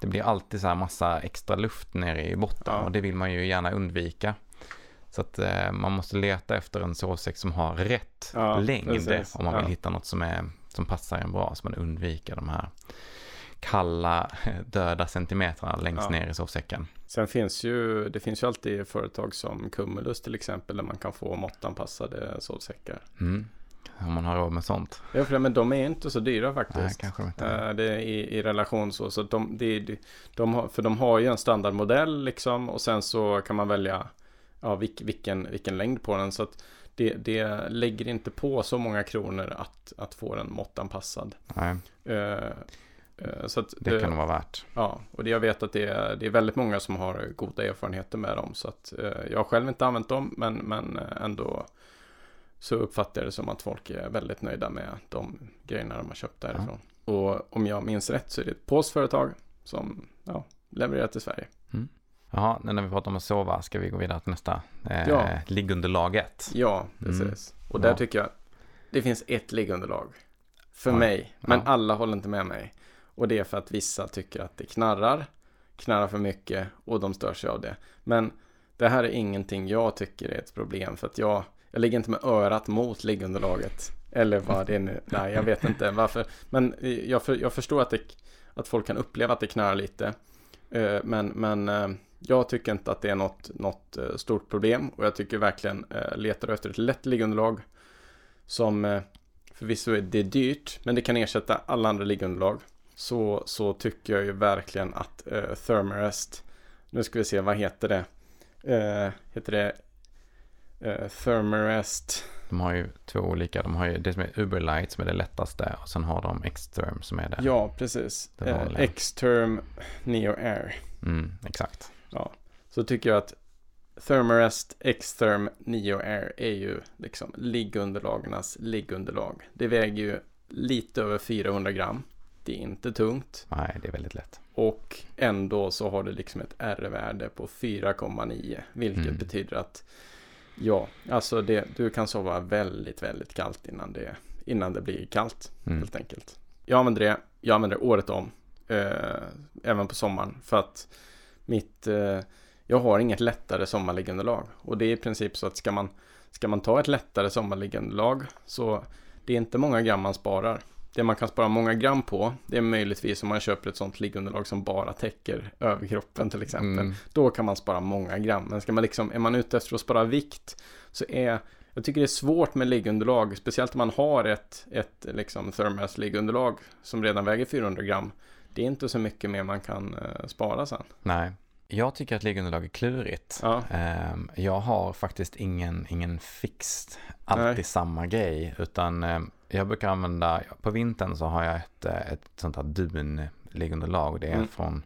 S2: det blir alltid så här massa extra luft nere i botten. Ja. Och det vill man ju gärna undvika. Så att eh, man måste leta efter en sovsäck som har rätt ja, längd. Precis. Om man vill hitta något som, är, som passar en bra. Så man undviker de här kalla döda centimetrarna längst ja. ner i sovsäcken.
S1: Sen finns ju, det finns ju alltid företag som Cumulus till exempel där man kan få måttanpassade sovsäckar.
S2: Mm. Om man har råd med sånt.
S1: Ja, för, men de är inte så dyra faktiskt.
S2: Nej, kanske inte.
S1: Äh, det är i, i relation så. så de, de, de har, för de har ju en standardmodell liksom och sen så kan man välja ja, vilk, vilken, vilken längd på den. Så att det, det lägger inte på så många kronor att, att få den måttanpassad.
S2: Nej.
S1: Uh, Eh, så
S2: det, det kan nog vara värt.
S1: Ja, och det, jag vet att det är, det är väldigt många som har goda erfarenheter med dem. Så att eh, jag har själv inte använt dem, men, men eh, ändå så uppfattar jag det som att folk är väldigt nöjda med de grejerna de har köpt därifrån. Ja. Och om jag minns rätt så är det ett polskt företag som ja, levererar till Sverige.
S2: Mm. Jaha, när vi pratar om att sova ska vi gå vidare till nästa. Eh, ja. Liggunderlaget.
S1: Ja, precis. Mm. Och där ja. tycker jag det finns ett liggunderlag. För ja. mig, men alla håller inte med mig. Och det är för att vissa tycker att det knarrar, knarrar för mycket och de stör sig av det. Men det här är ingenting jag tycker är ett problem för att jag, jag ligger inte med örat mot liggunderlaget. Eller vad det är nu, nej jag vet inte varför. Men jag, för, jag förstår att, det, att folk kan uppleva att det knarrar lite. Eh, men, men eh, jag tycker inte att det är något, något eh, stort problem och jag tycker verkligen letar efter ett lätt liggunderlag som förvisso är det dyrt men det kan ersätta alla andra liggunderlag så, så tycker jag ju verkligen att uh, Thermarest, nu ska vi se, vad heter det? Uh, heter det uh, Thermarest?
S2: De har ju två olika, de har ju det som är Uberlight som är det lättaste och sen har de X-Term som är det.
S1: Ja, precis. Uh, X-Term Neo Air.
S2: Mm, exakt.
S1: Ja, så tycker jag att Thermarest X-Term Neo Air är ju liksom liggunderlagarnas liggunderlag. Det väger ju lite över 400 gram. Det är inte tungt.
S2: Nej, det är väldigt lätt.
S1: Och ändå så har det liksom ett R-värde på 4,9. Vilket mm. betyder att ja, alltså det, du kan sova väldigt, väldigt kallt innan det, innan det blir kallt. Mm. Helt enkelt. Jag använder det, jag använder det året om. Eh, även på sommaren. För att mitt, eh, jag har inget lättare sommarliggande lag. Och det är i princip så att ska man, ska man ta ett lättare sommarliggande lag så det är inte många gram man sparar. Det man kan spara många gram på, det är möjligtvis om man köper ett sånt liggunderlag som bara täcker överkroppen till exempel.
S2: Mm.
S1: Då kan man spara många gram. Men ska man liksom, är man ute efter att spara vikt så är jag tycker det är svårt med liggunderlag, speciellt om man har ett, ett liksom Thermas liggunderlag som redan väger 400 gram. Det är inte så mycket mer man kan uh, spara sen.
S2: Nej, jag tycker att liggunderlag är klurigt.
S1: Ja.
S2: Um, jag har faktiskt ingen, ingen fixed, alltid
S1: Nej.
S2: samma grej, utan um, jag brukar använda, på vintern så har jag ett, eh, ett sånt här dun liggunderlag. Det är
S1: Mm.
S2: från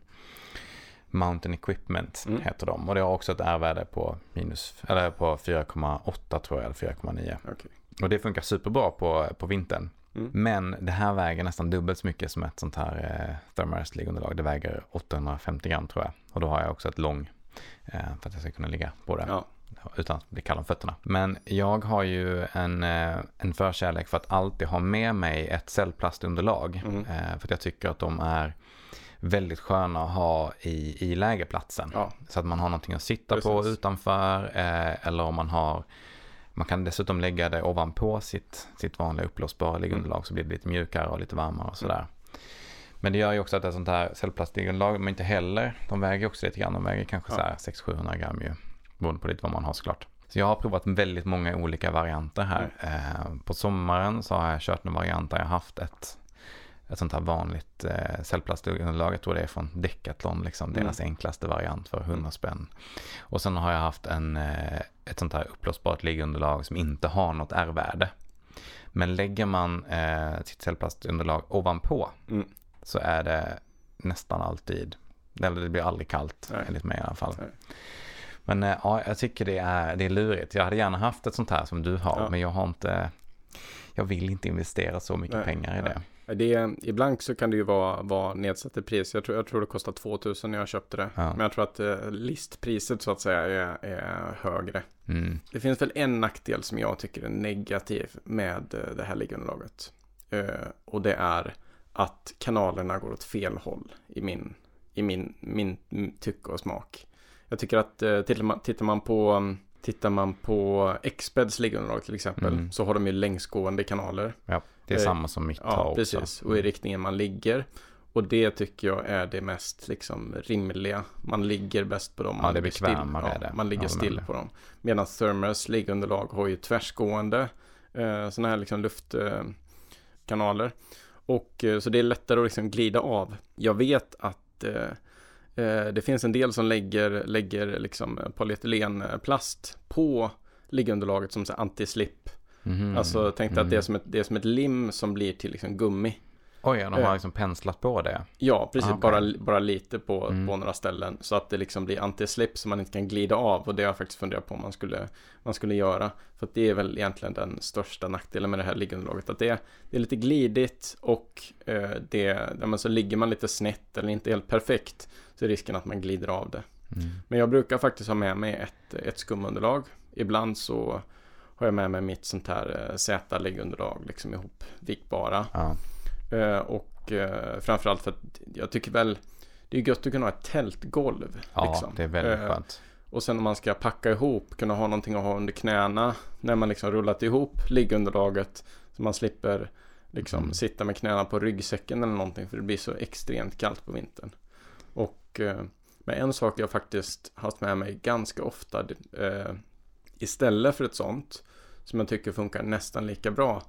S2: Mountain Equipment
S1: Mm.
S2: heter de. Och det har också ett R-värde på minus, eller på 4,8 tror jag, eller 4,9.
S1: Okej.
S2: Och det funkar superbra på, på vintern.
S1: Mm.
S2: Men det här väger nästan dubbelt så mycket som ett sånt här eh, Thermarest liggunderlag. Det väger 850 gram tror jag. Och då har jag också ett lång eh, för att jag ska kunna ligga på det
S1: Ja.
S2: Utan att bli kall om fötterna. Men jag har ju en, eh, en förkärlek för att alltid ha med mig ett cellplastunderlag.
S1: Mm.
S2: Eh, för att jag tycker att de är väldigt sköna att ha i, i lägerplatsen.
S1: Ja.
S2: Så att man har någonting att sitta på
S1: Precis.
S2: utanför eh, eller om man har man kan dessutom lägga det ovanpå sitt, sitt vanliga uppblåsbara liggunderlag så blir det lite mjukare och lite varmare och sådär. Men det gör ju också att ett sånt här cellplastliggunderlag, men inte heller, de väger också lite grann, de väger kanske
S1: Ja.
S2: så här 600-700 gram ju, beroende på lite vad man har såklart. Så jag har provat väldigt många olika varianter här. Eh, på sommaren så har jag kört en variant där jag haft ett, ett sånt här vanligt eh, cellplastunderlag. Jag tror det är från Decathlon, liksom,
S1: Mm.
S2: deras enklaste variant för 100 spänn. Och sen har jag haft en, eh, ett sånt här uppblåsbart liggunderlag som inte har något R-värde. Men lägger man eh, sitt cellplastunderlag ovanpå
S1: Mm.
S2: så är det nästan alltid, eller det blir aldrig kallt
S1: Nej.
S2: enligt mig i alla fall.
S1: Nej.
S2: Men eh, ja, jag tycker det är, det är lurigt. Jag hade gärna haft ett sånt här som du har,
S1: Ja.
S2: men jag har inte, jag vill inte investera så mycket
S1: Nej,
S2: pengar i
S1: nej.
S2: det.
S1: Det, ibland så kan det ju vara, vara nedsatt i pris. Jag tror, jag tror det kostar 2000 när jag köpte det.
S2: Ja.
S1: Men jag tror att eh, listpriset så att säga är, är högre.
S2: Mm.
S1: Det finns väl en nackdel som jag tycker är negativ med eh, det här liggunderlaget. Eh, och det är att kanalerna går åt fel håll i min, i min, min, min tycke och smak. Jag tycker att eh, tittar, man, tittar man på um, Tittar man på Expeds liggunderlag till exempel
S2: Mm.
S1: så har de ju längsgående kanaler.
S2: Ja, det är
S1: Eh,
S2: samma som mitt
S1: Ja,
S2: också.
S1: precis. Och i riktningen man ligger. Och det tycker jag är det mest liksom rimliga. Man ligger bäst på dem.
S2: Ja,
S1: Man
S2: det är
S1: ligger still.
S2: bekvämare är det.
S1: Man ligger still på dem. Medan Thermers liggunderlag har ju tvärsgående eh, sådana här liksom luftkanaler. Eh, och eh, så det är lättare att liksom glida av. Jag vet att eh, det finns en del som lägger, lägger liksom polyetylenplast på liggunderlaget som anti-slip.
S2: Mhm.
S1: Alltså tänk dig att det är,
S2: Mm.
S1: som ett, det är som ett lim som blir till liksom gummi.
S2: Oj, de har
S1: eh.
S2: liksom penslat på det.
S1: Ja, precis.
S2: Ah, okej.
S1: bara, bara lite på,
S2: Mm.
S1: på några ställen. Så att det liksom blir anti-slip så man inte kan glida av. Och det har jag faktiskt funderat på om man skulle, man skulle göra. För att det är väl egentligen den största nackdelen med det här liggunderlaget. Att det är, det är lite glidigt och eh, det, ja, men så ligger man lite snett eller inte helt perfekt. Så är risken att man glider av det.
S2: Mm.
S1: Men jag brukar faktiskt ha med mig ett, ett skumunderlag. Ibland så har jag med mig mitt sånt här eh, Z-liggunderlag liksom ihopvikbara.
S2: Ja.
S1: Eh, och eh, framförallt för att jag tycker väl det är gött att kunna ha ett tältgolv.
S2: ja,
S1: liksom.
S2: det är väldigt skönt.
S1: Och sen om man ska packa ihop, kunna ha någonting att ha under knäna när man liksom rullat ihop liggunderlaget. Så man slipper liksom
S2: Mm.
S1: sitta med knäna på ryggsäcken eller någonting för det blir så extremt kallt på vintern. Och eh, men en sak jag faktiskt haft med mig ganska ofta eh, istället för ett sånt som jag tycker funkar nästan lika bra.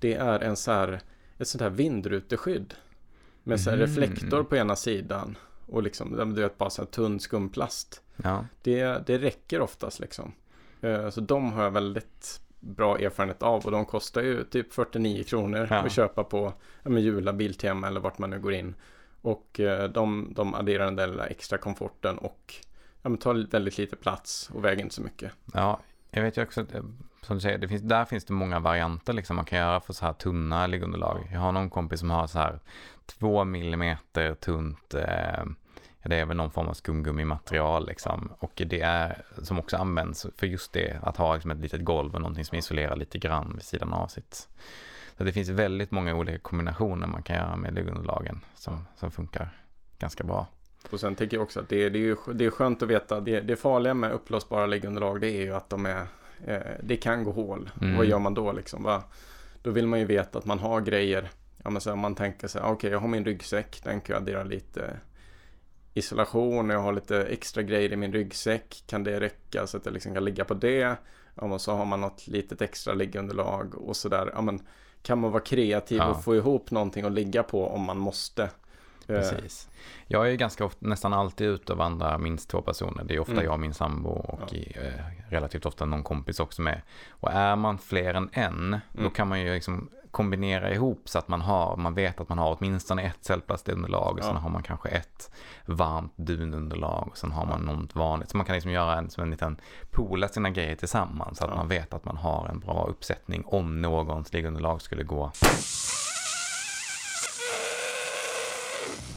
S1: Det är en så här, ett sånt här vindruteskydd. Med så
S2: Mhm.
S1: reflektor på ena sidan och liksom, du vet bara så här tunn skumplast.
S2: Ja.
S1: Det, det räcker oftast liksom. Eh, Så de har jag väldigt bra erfarenhet av och de kostar ju typ 49 kronor
S2: Ja.
S1: att köpa på ja, Jula, Biltema eller vart man nu går in. Och eh, de, de adderar den där lilla extra komforten och ja, men tar väldigt lite plats och väger inte så mycket.
S2: ja, jag vet ju också att, eh, som du säger, det finns, där finns det många varianter liksom man kan göra för så här tunna liggunderlag. Jag har någon kompis som har så här två millimeter tunt, eh, det är väl någon form av skumgummimaterial liksom. Och det är, som också används för just det, att ha liksom ett litet golv och någonting som isolerar lite grann vid sidan av sitt. Så det finns väldigt många olika kombinationer man kan göra med liggunderlagen som, som funkar ganska bra.
S1: Och sen tycker jag också att det, det, är, ju, det är skönt att veta, det, det farliga med uppblåsbara liggunderlag det är ju att de är, eh, det kan gå hål.
S2: Mm.
S1: Vad gör man då liksom? Va? Då vill man ju veta att man har grejer, ja men så om man tänker sig, okej okay, jag har min ryggsäck, den kan jag addera lite isolation, jag har lite extra grejer i min ryggsäck, kan det räcka så att jag liksom kan ligga på det? Ja, och så har man något litet extra liggunderlag och sådär. Ja, men kan man vara kreativ ja. och få ihop någonting att ligga på om man måste?
S2: Eh, Precis. Jag är ganska ofta, nästan alltid ute och vandrar minst två personer. Det är ofta mm. jag och min sambo och ja. i, eh, relativt ofta någon kompis också med. Och är man fler än en, mm. då kan man ju liksom kombinera ihop så att man har, man vet att man har åtminstone ett cellplastunderlag och ja. sen har man kanske ett varmt dununderlag och sen har man något vanligt. Så man kan liksom göra en, som en liten poola sina grejer tillsammans så att ja. man vet att man har en bra uppsättning om någons liggunderlag skulle gå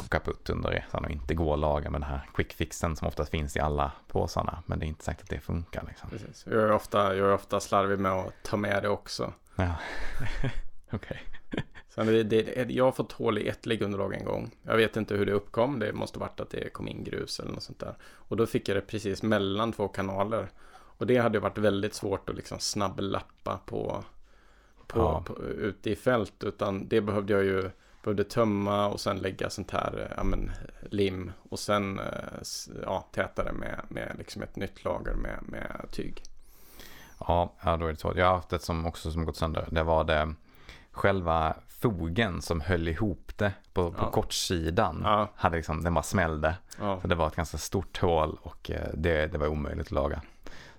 S2: kaputt under resan och inte gå att laga med den här quick fixen som oftast finns i alla påsarna. Men det är inte säkert att det funkar. Liksom.
S1: Precis. Jag, är ofta, jag är ofta slarvig med att ta med det också.
S2: Ja. Okej.
S1: Okay. det, det, jag har fått hål i ett liggunderlag en gång. Jag vet inte hur det uppkom. Det måste varit att det kom in grus eller något sånt där. Och då fick jag det precis mellan två kanaler. Och det hade varit väldigt svårt att liksom snabblappa på, på, ja. på ute i fält. Utan det behövde jag ju behövde tömma och sen lägga sånt här ja, men, lim och sen ja, täta det med, med liksom ett nytt lager med, med tyg.
S2: Ja, ja, då är det så. Jag har haft ett som också som gått sönder. Det var det själva fogen som höll ihop det på, på ja. kortsidan. Ja. Hade liksom, den bara smällde. Ja. Så det var ett ganska stort hål och eh, det, det var omöjligt att laga.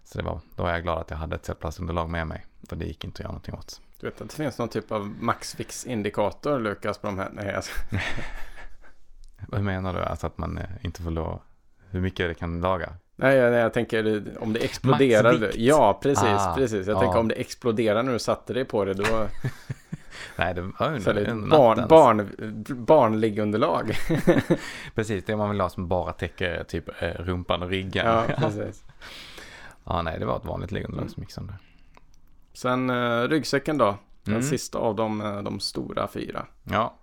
S2: Så det var, då är jag glad att jag hade ett cellplastunderlag med mig. För det gick inte att göra någonting åt.
S1: Du vet att det finns någon typ av maxfix-indikator Lukas på de här? Nej, alltså.
S2: Vad menar du? Alltså att man eh, inte får lov hur mycket det kan laga?
S1: Nej, jag, jag tänker om det exploderar. Ja, precis, ah, precis. Jag ja. tänker om det exploderar när du satte dig på det, då...
S2: Nej, det var
S1: ju en barn, barn, barnliggunderlag.
S2: precis, det man vill ha som bara täcker typ eh, rumpan och ryggen.
S1: Ja, precis.
S2: ja, nej, det var ett vanligt liggunderlag mm. som gick sönder.
S1: Sen uh, ryggsäcken då. Den mm. sista av de, eh, de stora fyra.
S2: Ja,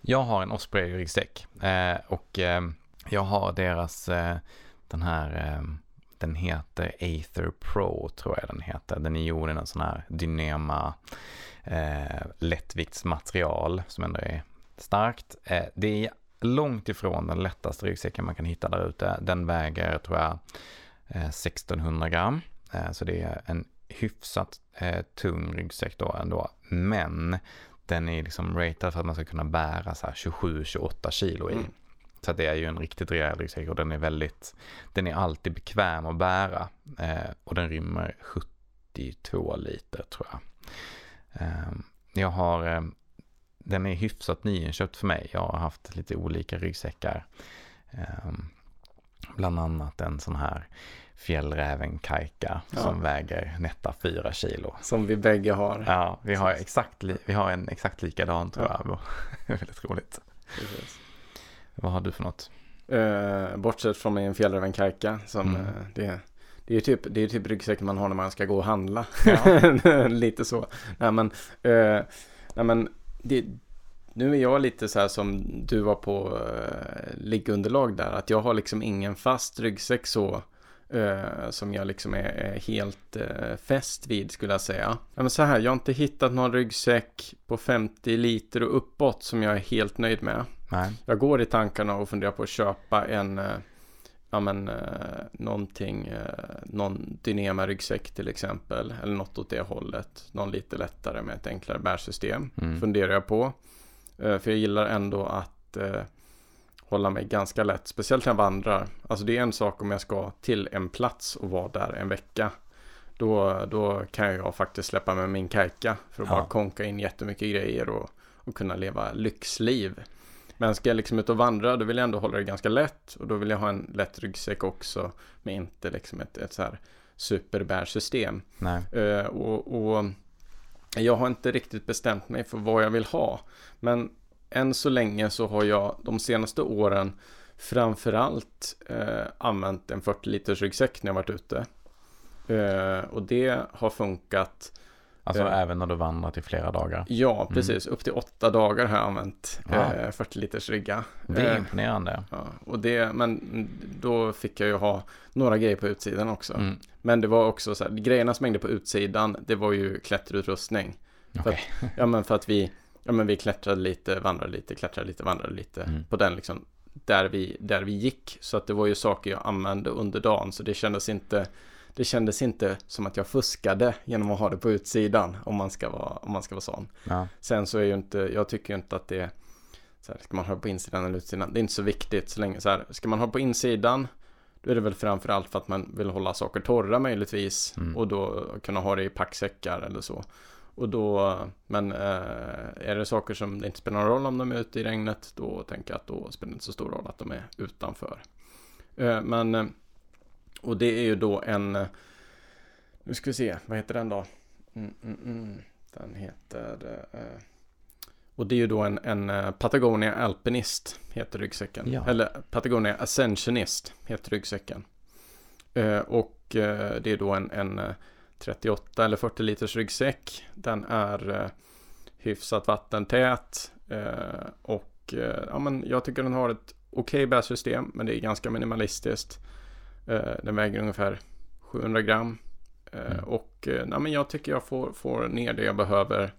S2: jag har en Osprey ryggsäck eh, och eh, jag har deras eh, den här eh, den heter Aether Pro tror jag den heter. Den är gjord i en sån här Dynema eh, lättviktsmaterial som ändå är starkt. Eh, det är långt ifrån den lättaste ryggsäcken man kan hitta där ute. Den väger tror jag eh, 1600 gram. Eh, så det är en hyfsat eh, tung ryggsäck då ändå. Men den är liksom ratad för att man ska kunna bära så här 27-28 kilo i. Mm. Så det är ju en riktigt rejäl ryggsäck och den är väldigt, den är alltid bekväm att bära. Eh, och den rymmer 72 liter tror jag. Eh, jag har, eh, den är hyfsat nyinköpt för mig. Jag har haft lite olika ryggsäckar. Eh, bland annat en sån här fjällräven kajka ja. som väger nätta fyra kilo.
S1: Som vi bägge har.
S2: Ja, vi har, exakt vi har en exakt likadan tror ja. jag. Väldigt roligt. Precis. Vad har du för något?
S1: Uh, bortsett från min fjällräven kajka som mm. uh, det, det är typ, det är typ ryggsäcken man har när man ska gå och handla. Ja. lite så. Nej men, uh, nej, men det, nu är jag lite så här som du var på uh, liggunderlag där. Att jag har liksom ingen fast ryggsäck så Uh, som jag liksom är, är helt uh, fäst vid skulle jag säga. Ja, men så här, jag har inte hittat någon ryggsäck på 50 liter och uppåt som jag är helt nöjd med.
S2: Nej.
S1: Jag går i tankarna och funderar på att köpa en, uh, ja men uh, någonting, någon Dynema ryggsäck till exempel. Eller något åt det hållet. Någon lite lättare med ett enklare bärsystem. Mm. Funderar jag på. för jag gillar ändå att hålla mig ganska lätt, speciellt när jag vandrar. Alltså det är en sak om jag ska till en plats och vara där en vecka. Då, då kan jag faktiskt släppa med min kajka för att ja. bara konka in jättemycket grejer och, och kunna leva lyxliv. Men ska jag liksom ut och vandra då vill jag ändå hålla det ganska lätt och då vill jag ha en lätt ryggsäck också med inte liksom ett, ett så här superbärsystem. Uh, och, och jag har inte riktigt bestämt mig för vad jag vill ha. Men än så länge så har jag de senaste åren framförallt eh, använt en 40 liters ryggsäck när jag varit ute. Eh, och det har funkat.
S2: Alltså eh, även när du vandrat i flera dagar?
S1: Ja, mm. precis. Mm. Upp till åtta dagar har jag använt ja. 40 eh, liters rygga.
S2: Det är eh, imponerande.
S1: Ja, och det, men då fick jag ju ha några grejer på utsidan också. Mm. Men det var också så här, grejerna som hängde på utsidan, det var ju klätterutrustning. Okay. Att, ja, men för att vi ja men vi klättrade lite, vandrade lite, klättrade lite, vandrade lite
S2: Mm.
S1: på den liksom där vi, där vi gick. Så att det var ju saker jag använde under dagen så det kändes inte det kändes inte som att jag fuskade genom att ha det på utsidan om man ska vara, om man ska vara sån.
S2: Ja.
S1: Sen så är ju inte, jag tycker ju inte att det så här, ska man ha det på insidan eller utsidan? Det är inte så viktigt så länge så här, ska man ha det på insidan då är det väl framförallt för att man vill hålla saker torra möjligtvis
S2: Mm.
S1: och då kunna ha det i packsäckar eller så. Och då, men eh, är det saker som det inte spelar någon roll om de är ute i regnet då tänker jag att då spelar det inte så stor roll att de är utanför. Eh, men, eh, och det är ju då en, eh, nu ska vi se, vad heter den då? Mm, mm, mm. Den heter, eh, och det är ju då en, en eh, Patagonia Alpinist heter ryggsäcken.
S2: Ja.
S1: Eller Patagonia Ascensionist heter ryggsäcken. Eh, och eh, det är då en, en eh, 38 eller 40 liters ryggsäck. Den är eh, hyfsat vattentät. Eh, och eh, ja, men jag tycker den har ett okej bärsystem. Men det är ganska minimalistiskt. Eh, den väger ungefär 700 gram. Eh,
S2: Mm.
S1: Och eh, ja, men jag tycker jag får, får ner det jag behöver.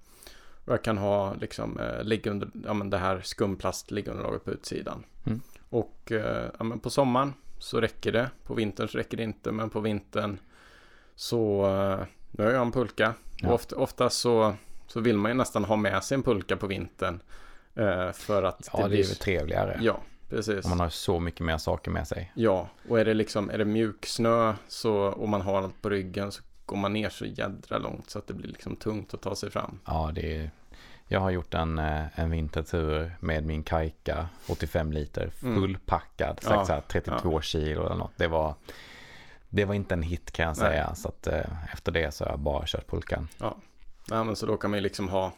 S1: Och jag kan ha liksom ligga under, ja, men det här skumplast liggunderlaget på utsidan.
S2: Mm.
S1: Och ja, men på sommaren så räcker det. På vintern så räcker det inte. Men på vintern så nu har jag en pulka.
S2: Ja.
S1: Ofta, ofta så, så vill man ju nästan ha med sig en pulka på vintern. Eh, för att
S2: Ja, det,
S1: blir...
S2: är väl trevligare.
S1: Ja, precis.
S2: Om man har så mycket mer saker med sig.
S1: Ja, och är det liksom, är det mjuksnö så, och man har allt på ryggen så går man ner så jädra långt så att det blir liksom tungt att ta sig fram.
S2: Ja, det är... Jag har gjort en, eh, en vintertur med min kajka, 85 liter,
S1: Mm.
S2: fullpackad,
S1: Ja,
S2: ja, så här 32 kilo eller något. Det var, det var inte en hit kan jag
S1: Nej.
S2: säga. Så att eh, efter det så har jag bara kört pulkan.
S1: Ja, men så då kan man ju liksom ha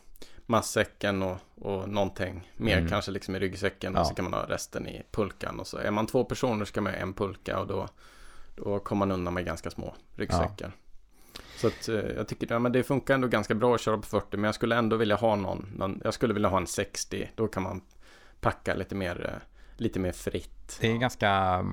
S1: matsäcken och, och någonting mer
S2: Mm.
S1: kanske liksom i ryggsäcken
S2: Ja.
S1: och så kan man ha resten i pulkan och så är man två personer ska man ha en pulka och då, då kommer man undan med ganska små ryggsäckar. Så att eh, jag tycker ja, men det funkar ändå ganska bra att köra på 40 men jag skulle ändå vilja ha någon, någon jag skulle vilja ha en 60 då kan man packa lite mer, eh, lite mer fritt.
S2: Det är ganska...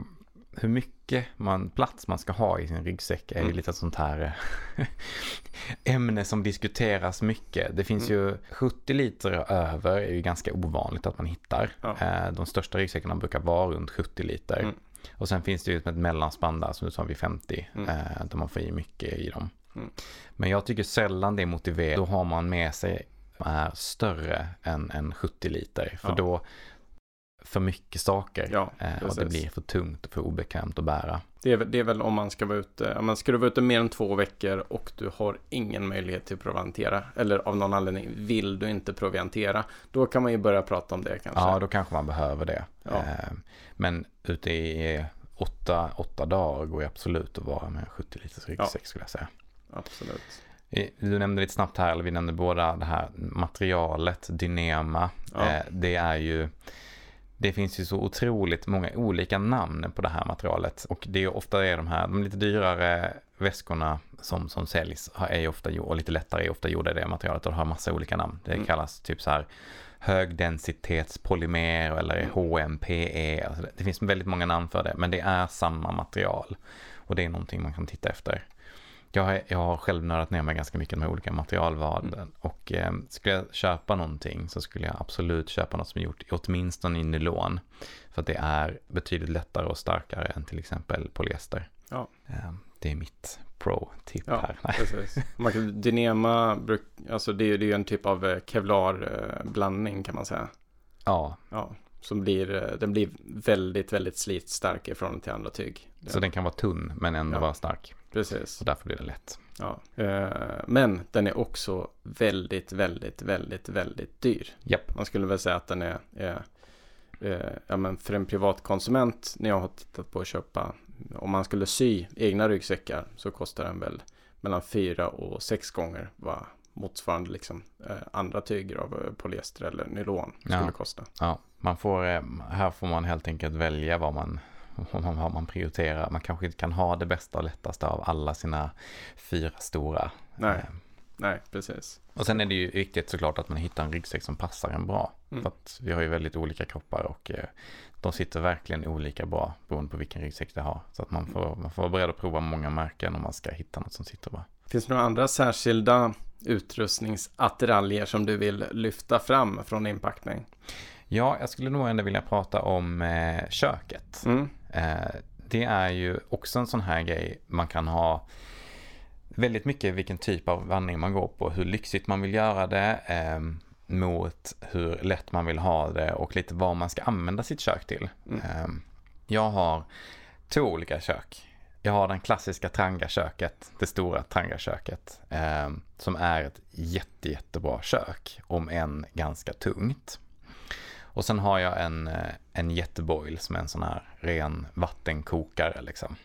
S2: Hur mycket man, plats man ska ha i sin ryggsäck är ju
S1: Mm.
S2: lite sånt här eh, ämne som diskuteras mycket. Det finns
S1: Mm.
S2: ju 70 liter över är ju ganska ovanligt att man hittar.
S1: Ja.
S2: Eh, De största ryggsäckarna brukar vara runt 70 liter.
S1: Mm.
S2: Och sen finns det ju ett mellanspann där som du sa vid 50.
S1: Mm.
S2: eh, Där man får i mycket i dem.
S1: Mm.
S2: Men jag tycker sällan det är motiverat. Då har man med sig är större än, än 70 liter. För
S1: Ja.
S2: då för mycket saker.
S1: Ja,
S2: Eh, och det blir för tungt och för obekvämt att bära.
S1: Det är, det är väl om man ska vara ute, ja, men ska du vara ute mer än två veckor och du har ingen möjlighet till att proviantera eller av någon anledning vill du inte proviantera, då kan man ju börja prata om det kanske.
S2: Ja, då kanske man behöver det.
S1: Ja.
S2: Eh, Men ute i åtta, åtta dagar går det absolut att vara med en 70 liters ryggsäck skulle jag säga.
S1: Absolut.
S2: I- Du nämnde lite snabbt här, eller vi nämnde båda det här materialet, Dynema.
S1: Ja.
S2: Eh, Det är ju, det finns ju så otroligt många olika namn på det här materialet. Och det är ofta är de här, de lite dyrare väskorna som, som säljs är ofta, och lite lättare är ofta gjorda i det materialet och har massa olika namn. Det
S1: Mm.
S2: kallas typ så här högdensitetspolymer eller
S1: Mm.
S2: HMPE. Alltså det finns väldigt många namn för det, men det är samma material. Och det är någonting man kan titta efter. Jag har, jag har själv nördat ner mig ganska mycket här olika materialvalen.
S1: Mm.
S2: Och eh, skulle jag köpa någonting så skulle jag absolut köpa något som är gjort åtminstone i nylon. För att det är betydligt lättare och starkare än till exempel polyester.
S1: Ja.
S2: Eh, det är mitt pro-tip
S1: Ja,
S2: här.
S1: Precis. Man kan, Dynema, bruk, alltså det, är- ju en typ av eh, kevlar-blandning kan man säga.
S2: Ja,
S1: Ja, som blir, eh, den blir väldigt, väldigt slitstark i förhållande till andra tyg.
S2: så den kan vara tunn men ändå
S1: Ja.
S2: vara stark.
S1: Precis.
S2: Så därför blir det lätt.
S1: Ja. Eh, Men den är också väldigt, väldigt, väldigt, väldigt dyr.
S2: Japp.
S1: Man skulle väl säga att den är, är eh, ja, men för en privatkonsument när jag har tittat på att köpa om man skulle sy egna ryggsäckar så kostar den väl mellan fyra och sex gånger vad motsvarande liksom, andra tyger av polyester eller nylon skulle
S2: Ja.
S1: kosta.
S2: Ja, man får, eh, här får man helt enkelt välja vad man, vad man, prioriterar. Man kanske inte kan ha det bästa och lättaste av alla sina fyra stora.
S1: Nej,
S2: Eh,
S1: nej, precis.
S2: Och sen är det ju viktigt såklart att man hittar en ryggsäck som passar en bra.
S1: Mm.
S2: För att vi har ju väldigt olika kroppar och eh, de sitter verkligen olika bra beroende på vilken ryggsäck det har. Så att man får, man får vara beredd att prova många märken om man ska hitta något som sitter bra.
S1: Finns det några andra särskilda utrustningsattiraljer som du vill lyfta fram från inpackning?
S2: Ja, jag skulle nog ändå vilja prata om eh, köket.
S1: Mm.
S2: Eh, det är ju också en sån här grej man kan ha väldigt mycket vilken typ av vandring man går på, hur lyxigt man vill göra det, eh, mot hur lätt man vill ha det och lite vad man ska använda sitt kök till.
S1: Mm.
S2: Eh, jag har två olika kök. Jag har den klassiska Tranga-köket, det stora Tranga-köket, eh, som är ett jätte, jättebra kök, om än ganska tungt. Och sen har jag en, eh, en jätteboil som är en sån här ren vattenkokare liksom.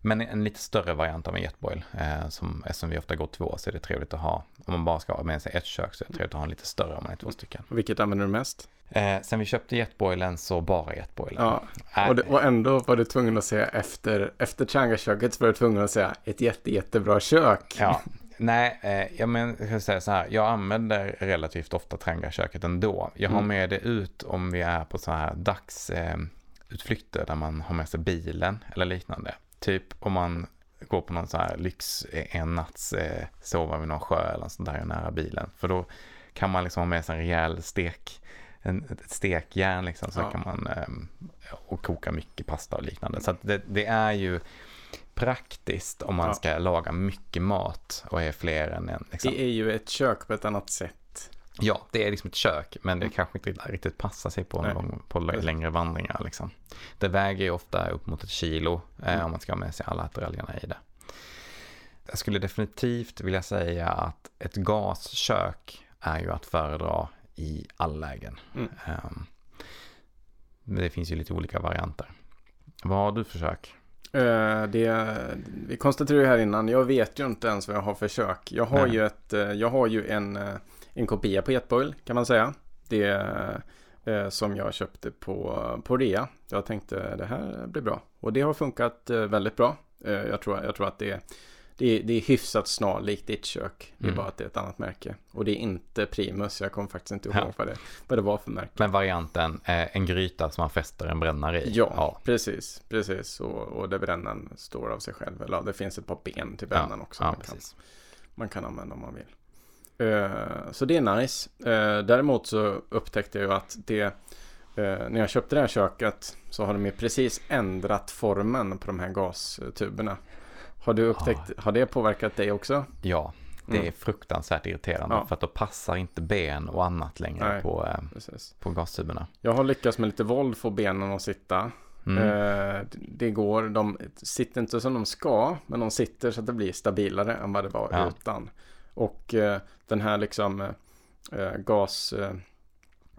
S2: Men en lite större variant av en jetboil. Eh, som, eftersom vi ofta går två så är det trevligt att ha. Om man bara ska ha med sig ett kök så är det trevligt att ha en lite större om man är två stycken.
S1: Vilket använder du mest?
S2: Eh, sen vi köpte jetboilen så bara jetboilen.
S1: Ja,
S2: Äh,
S1: och, det, och ändå var du tvungen att säga efter, efter Changa-köket så var du tvungen att säga ett jätte, jättebra kök.
S2: Ja, nej, eh, jag, men, jag säga så här, jag använder relativt ofta Tranga-köket ändå. Jag har
S1: Mm.
S2: med det ut om vi är på så här dagsutflykter eh, där man har med sig bilen eller liknande. Typ om man går på någon så här lyx eh, en natts eh, sova vid någon sjö eller sånt där nära bilen. För då kan man liksom ha med sig en rejäl stek, en, ett stekjärn liksom. Så
S1: Ja.
S2: kan man eh, och koka mycket pasta och liknande. Så det, det är ju praktiskt om man
S1: Ja.
S2: ska laga mycket mat och är fler än en. Liksom.
S1: Det är ju ett kök på ett annat sätt.
S2: Ja, det är liksom ett kök, men det kanske inte riktigt passar sig på, lång, på längre vandringar. Liksom. Det väger ju ofta upp mot ett kilo eh,
S1: Mm.
S2: om man ska ha med sig alla attiraljerna i det. Jag skulle definitivt vilja säga att ett gaskök är ju att föredra i alla lägen.
S1: Mm.
S2: Men det finns ju lite olika varianter. Vad har du för kök?
S1: Eh, det, vi konstaterade här innan, jag vet ju inte ens vad jag har för kök. Jag har
S2: Nej.
S1: ju, ett, eh, jag har ju en, eh, en kopia på Jetboil kan man säga. Det som jag köpte på, på rea. Jag tänkte det här blir bra. Och det har funkat väldigt bra. Jag, tror, jag tror att det, det, är- det är hyfsat snarlikt ditt kök. Det är
S2: Mm.
S1: bara att det är ett annat märke. Och det är inte Primus. Jag kommer faktiskt inte ihåg
S2: Ja.
S1: vad, det, vad det var för märke.
S2: Men varianten, eh, en gryta som man fäster en brännare i.
S1: Ja, precis. precis. Och, och där brännaren står av sig själv. Eller ja, det finns ett par ben till brännaren också.
S2: Ja,
S1: man, kan, man kan använda om man vill. Eh, så det är nice. Eh, däremot så upptäckte jag ju att det eh, när jag köpte det här köket så har de ju precis ändrat formen på de här gastuberna. Har du upptäckt, har det påverkat dig också?
S2: Ja, det
S1: Mm.
S2: är fruktansvärt irriterande
S1: Ja.
S2: för att då passar inte ben och annat längre
S1: Nej.
S2: på, eh,
S1: Precis.
S2: på gastuberna.
S1: Jag har lyckats med lite våld få benen att sitta.
S2: Mm.
S1: Eh, det går, de sitter inte som de ska, men de sitter så att det blir stabilare än vad det var
S2: Ja.
S1: utan. Och eh, den här liksom gasventilen,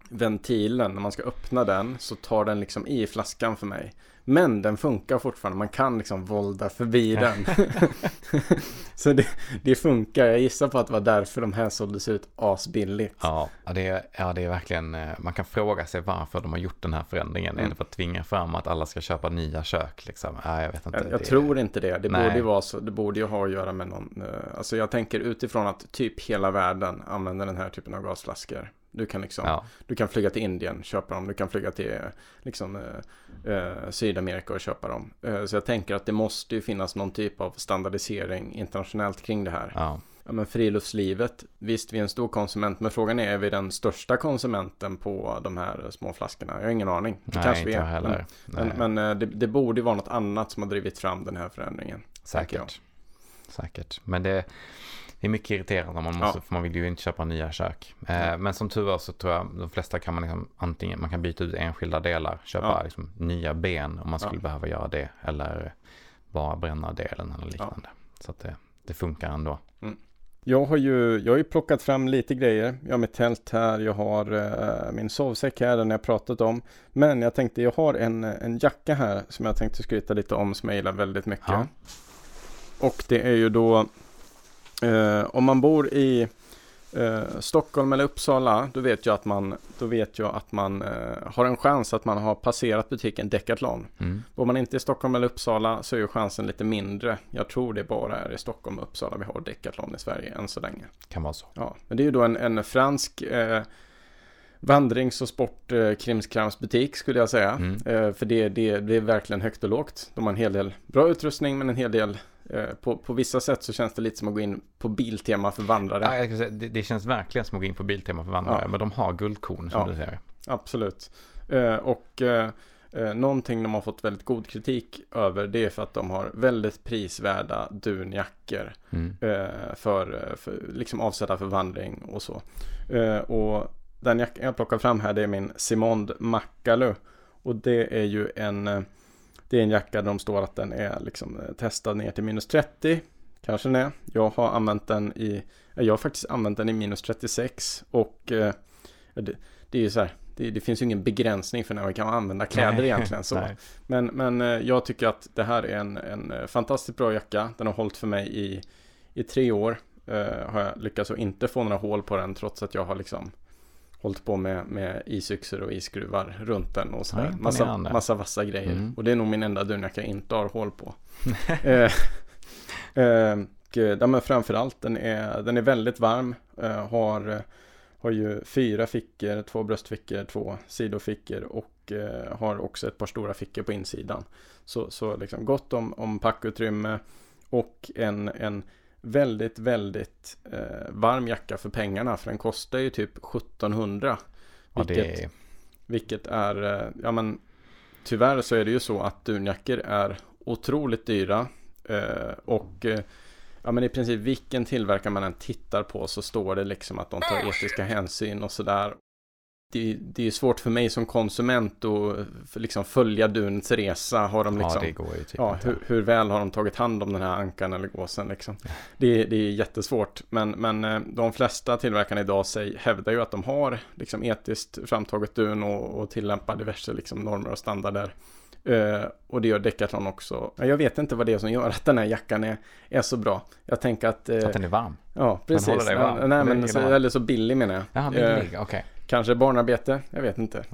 S1: ventilen, när man ska öppna den så tar den liksom i flaskan för mig. Men den funkar fortfarande, man kan liksom volda förbi den. så det, det funkar, jag gissar på att det var därför de här såldes ut asbilligt.
S2: Ja, det är, ja, det är verkligen, eh, man kan fråga sig varför de har gjort den här förändringen.
S1: Mm.
S2: Är det för att tvinga fram att alla ska köpa nya kök liksom? Ja, jag vet inte.
S1: Jag, jag
S2: det,
S1: tror inte det. Det
S2: Nej.
S1: borde ju vara så. Det borde ju ha att göra med någon. eh, Alltså jag tänker utifrån att typ hela världen använder den här typen av gasflaskor. Du kan liksom,
S2: Ja,
S1: du kan flyga till Indien, köpa dem. Du kan flyga till liksom eh, eh, Sydamerika och köpa dem. Eh, så jag tänker att det måste ju finnas någon typ av standardisering internationellt kring det här.
S2: ja,
S1: Ja, men friluftslivet, visst vi är en stor konsument, men frågan är, är vi den största konsumenten på de här små flaskorna? Jag har ingen aning. Det
S2: nej,
S1: kanske vi är.
S2: heller.
S1: Men,
S2: Nej,
S1: men, men eh, det, det borde ju vara något annat som har drivit fram den här förändringen.
S2: säkert. Säkert. Men det, det är mycket irriterande om man måste,
S1: Ja.
S2: för man vill ju inte köpa nya kök. Eh, men som tur var så tror jag de flesta kan man liksom antingen, man kan byta ut enskilda delar, köpa
S1: Ja.
S2: liksom nya ben om man skulle
S1: Ja.
S2: behöva göra det. Eller bara bränna delen eller liknande. Så att det, det funkar ändå.
S1: Jag har ju, jag har ju plockat fram lite grejer. Jag har mitt tält här, jag har eh, min sovsäck här, den jag pratat om. Men jag tänkte, jag har en, en jacka här som jag tänkte skryta lite om som jag gillar väldigt mycket.
S2: Ja.
S1: Och det är ju då, om man bor i eh, Stockholm eller Uppsala, då vet jag att man, då vet jag att man eh, har en chans att man har passerat butiken Decathlon.
S2: Mm.
S1: Bor man inte i Stockholm eller Uppsala så är ju chansen lite mindre. Jag tror det bara är i Stockholm och Uppsala vi har Decathlon i Sverige än så länge.
S2: Kan vara så.
S1: Ja, men det är ju då en, en fransk eh, vandrings och sportkrimskramsbutik skulle jag säga.
S2: Mm.
S1: Eh, för det, det, det är verkligen högt och lågt. De har en hel del bra utrustning men en hel del Eh, på, på vissa sätt så känns det lite som att gå in på Biltema för vandrare.
S2: Ja, säga, det, det känns verkligen som att gå in på Biltema för vandrare,
S1: Ja.
S2: men de har guldkorn som
S1: Ja.
S2: du säger.
S1: Absolut. Eh, och eh, eh, någonting de har fått väldigt god kritik över det är för att de har väldigt prisvärda dunjackor
S2: Mm.
S1: eh, för, för liksom avsedda för vandring och så. Eh, och den jackan jag plockar fram här det är min Simond Makalu. Och det är ju en eh, det är en jacka där de står att den är liksom eh, testad ner till minus 30. Kanske den är. Jag har använt den i ja, jag har faktiskt använt den i minus 36 och eh, det, det är ju så här det, det finns ju ingen begränsning för när man kan använda kläder
S2: Nej.
S1: egentligen så.
S2: Nej.
S1: Men, men eh, jag tycker att det här är en, en eh, fantastiskt bra jacka. Den har hållit för mig i, i tre år. Eh, har jag lyckats att inte få några hål på den trots att jag har liksom hållit på med, med isyxor och iskruvar runt den och sådär.
S2: Ja,
S1: massa, massa vassa grejer.
S2: Mm.
S1: Och det är nog min enda dunjacka jag inte har hål på. eh, eh, och, ja, men framförallt den är, den är väldigt varm. Eh, har, har ju fyra fickor, två bröstfickor, två sidofickor och eh, har också ett par stora fickor på insidan. Så, så liksom gott om, om packutrymme och en, en väldigt, väldigt eh, varm jacka för pengarna. För den kostar ju typ 1700.
S2: Ja,
S1: Vilket,
S2: är,
S1: vilket är, eh, ja men tyvärr så är det ju så att dunjackor är otroligt dyra. Eh, och eh, ja men i princip vilken tillverkare man än tittar på så står det liksom att de tar etiska hänsyn och sådär. Det, det är svårt för mig som konsument att liksom följa dunets resa. Har de liksom,
S2: ja, det går ju typ
S1: Ja, hur, hur väl har de tagit hand om den här ankan eller gåsen liksom? Det, det är jättesvårt, men, men eh, de flesta tillverkarna idag säger, hävdar ju att de har liksom etiskt framtaget dun och, och tillämpar diverse liksom normer och standarder. Eh, och det gör Decathlon också. Jag vet inte vad det är som gör att den här jackan är, är så bra. Jag tänker att...
S2: För att den är varm.
S1: ja, precis.
S2: håller dig varm.
S1: Nej, men så, eller så billig menar jag.
S2: Jaha, billig, okej.
S1: Kanske barnarbete, jag vet inte.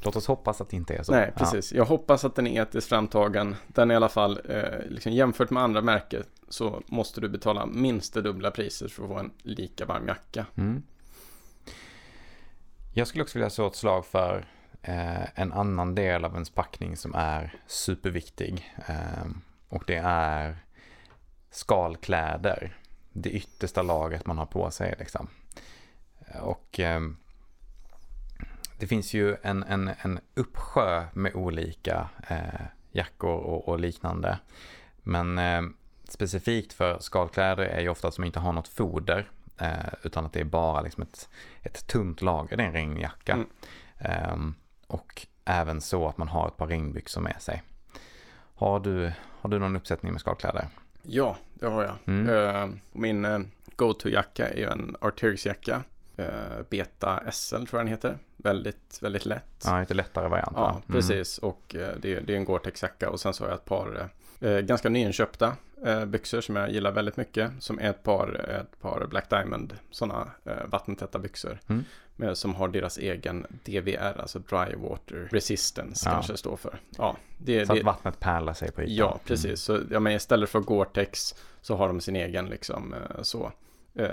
S2: Låt oss hoppas att det inte är så.
S1: Nej, precis. Jag hoppas att den är etiskt framtagen. Den är i alla fall, eh, liksom jämfört med andra märken så måste du betala minst det dubbla priset för att få en lika varm jacka.
S2: Ja. Mm. Jag skulle också vilja slå ett slag för eh, en annan del av ens packning som är superviktig. Eh, och det är skalkläder. Det yttersta laget man har på sig liksom. Och eh, det finns ju en, en, en uppsjö med olika eh, jackor och, och liknande. Men eh, specifikt för skalkläder är ju ofta att de inte har något foder. Eh, utan att det är bara liksom ett, ett tunt lager, det är en regnjacka.
S1: Mm.
S2: Ehm, och även så att man har ett par regnbyxor med sig. Har du, har du någon uppsättning med skalkläder?
S1: Ja, det har jag.
S2: Mm.
S1: Eh, min eh, go-to-jacka är ju en Arcteryx-jacka. Eh, Beta SL tror jag den heter. Väldigt, väldigt lätt.
S2: Ja, lite lättare variant. va?
S1: Ja,
S2: Mm.
S1: precis. Och eh, det, är- det är en Gore-Tex-jacka och sen så har jag ett par eh, ganska nyinköpta byxor som jag gillar väldigt mycket. Som är ett par, ett par Black Diamond, sådana vattentäta byxor.
S2: Mm.
S1: Med, som har deras egen DVR, alltså Dry Water Resistance
S2: Ja.
S1: kanske står för. Ja, det,
S2: Så
S1: det,
S2: att vattnet pärlar sig på ytan.
S1: Ja, precis. Så ja, men istället för Gore-Tex så har de sin egen liksom så. Eh,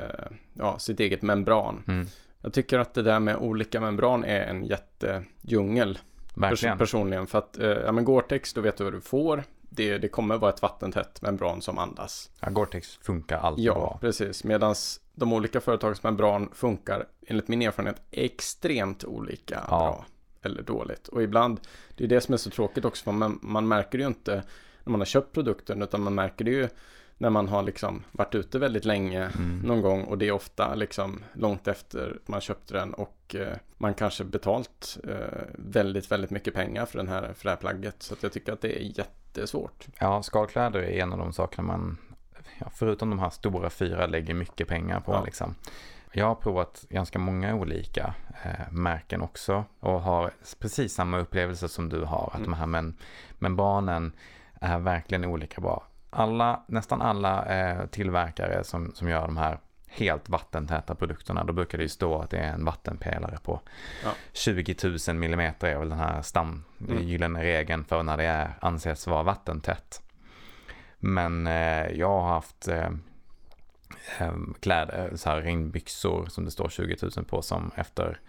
S1: ja, sitt eget membran.
S2: Mm.
S1: Jag tycker att det där med olika membran är en jättedjungel.
S2: Verkligen.
S1: personligen. För att, eh, ja men Gore-Tex, då vet du vad du får. Det, det kommer vara ett vattentätt membran som andas.
S2: Ja, Gore-Tex funkar alltid
S1: Ja,
S2: bra.
S1: precis. Medan de olika företagens membran funkar, enligt min erfarenhet, extremt olika
S2: Ja.
S1: bra. Eller dåligt. Och ibland, det är det som är så tråkigt också, man, man märker det ju inte när man har köpt produkten, utan man märker det ju när man har liksom varit ute väldigt länge
S2: Mm.
S1: någon gång och det är ofta liksom långt efter man köpte den och eh, man kanske betalt eh, väldigt, väldigt mycket pengar för, den här, för det här plagget. Så jag tycker att det är jättesvårt.
S2: Ja, skalkläder är en av de sakerna man, ja, förutom de här stora fyra, lägger mycket pengar på.
S1: Ja.
S2: Liksom. Jag har provat ganska många olika eh, märken också och har precis samma upplevelse som du har. Att
S1: Mm.
S2: de här men, membranen är verkligen olika bra. Alla, nästan alla eh, tillverkare som, som gör de här helt vattentäta produkterna, då brukar det ju stå att det är en vattenpelare på
S1: Ja.
S2: 20 000 millimeter är väl den här stam,
S1: Mm.
S2: gyllene regeln för när det är, anses vara vattentätt. Men eh, jag har haft eh, eh, kläder, så här regnbyxor som det står 20 000 på som efter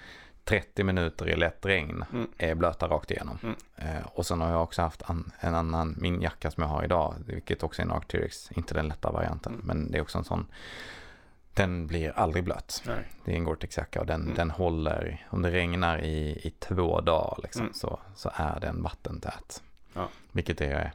S2: 30 minuter i lätt regn
S1: Mm.
S2: är blöta rakt igenom.
S1: Mm.
S2: Eh, och sen har jag också haft an, en annan, min jacka som jag har idag, vilket också är en Arcteryx, inte den lätta varianten,
S1: Mm.
S2: men det är också en sån, den blir aldrig blöt.
S1: Nej.
S2: Det är en Gore-Tex-jacka och den,
S1: Mm.
S2: den håller, om det regnar i, i två dagar liksom,
S1: Mm.
S2: så, så är den vattentät.
S1: Ja.
S2: Vilket är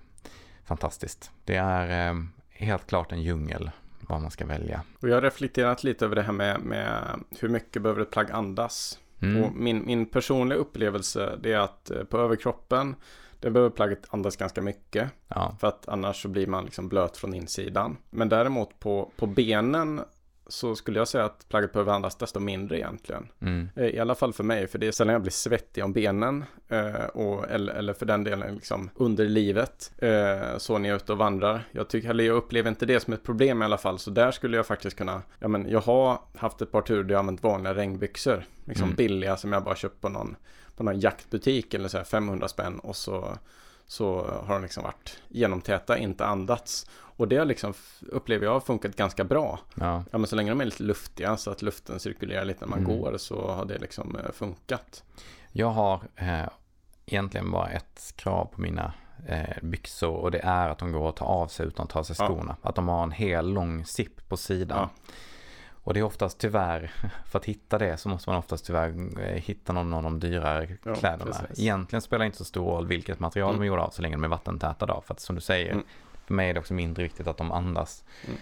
S2: fantastiskt. Det är eh, helt klart en djungel vad man ska välja.
S1: Och jag har reflekterat lite över det här med, med hur mycket behöver ett plagg andas.
S2: Mm.
S1: Och min, min personliga upplevelse det är att eh, på överkroppen det behöver plagget andas ganska mycket.
S2: Ja.
S1: För att annars så blir man liksom blöt från insidan. Men däremot på, på benen så skulle jag säga att plagget behöver andas desto mindre egentligen.
S2: Mm.
S1: Eh, I alla fall för mig, för det är sällan jag blir svettig om benen. Eh, och, eller, eller för den delen liksom under livet. Eh, så när jag är ute och vandrar. Jag, tycker, eller jag upplever inte det som ett problem i alla fall. Så där skulle jag faktiskt kunna. Ja, men jag har haft ett par turer där jag använt vanliga regnbyxor. Liksom
S2: Mm.
S1: billiga som jag bara köpt på någon, på någon jaktbutik eller så här 500 spänn. Och så, så har de liksom varit genomtäta, inte andats. Och det har liksom, upplever jag har funkat ganska bra.
S2: Ja.
S1: Ja men så länge de är lite luftiga så att luften cirkulerar lite när man
S2: Mm.
S1: går så har det liksom eh, funkat.
S2: Jag har eh, egentligen bara ett krav på mina eh, byxor och det är att de går att ta av sig utan att ta av sig
S1: Ja.
S2: skorna. Att de har en hel lång zipp på sidan.
S1: Ja.
S2: Och det är oftast tyvärr, för att hitta det så måste man oftast tyvärr eh, hitta någon av de dyrare
S1: Ja,
S2: kläderna.
S1: precis.
S2: Egentligen spelar det inte så stor roll vilket material
S1: Mm.
S2: de är gjorda av så länge de är vattentäta då. För att som du säger,
S1: Mm.
S2: för mig är det också mindre viktigt att de andas.
S1: Mm.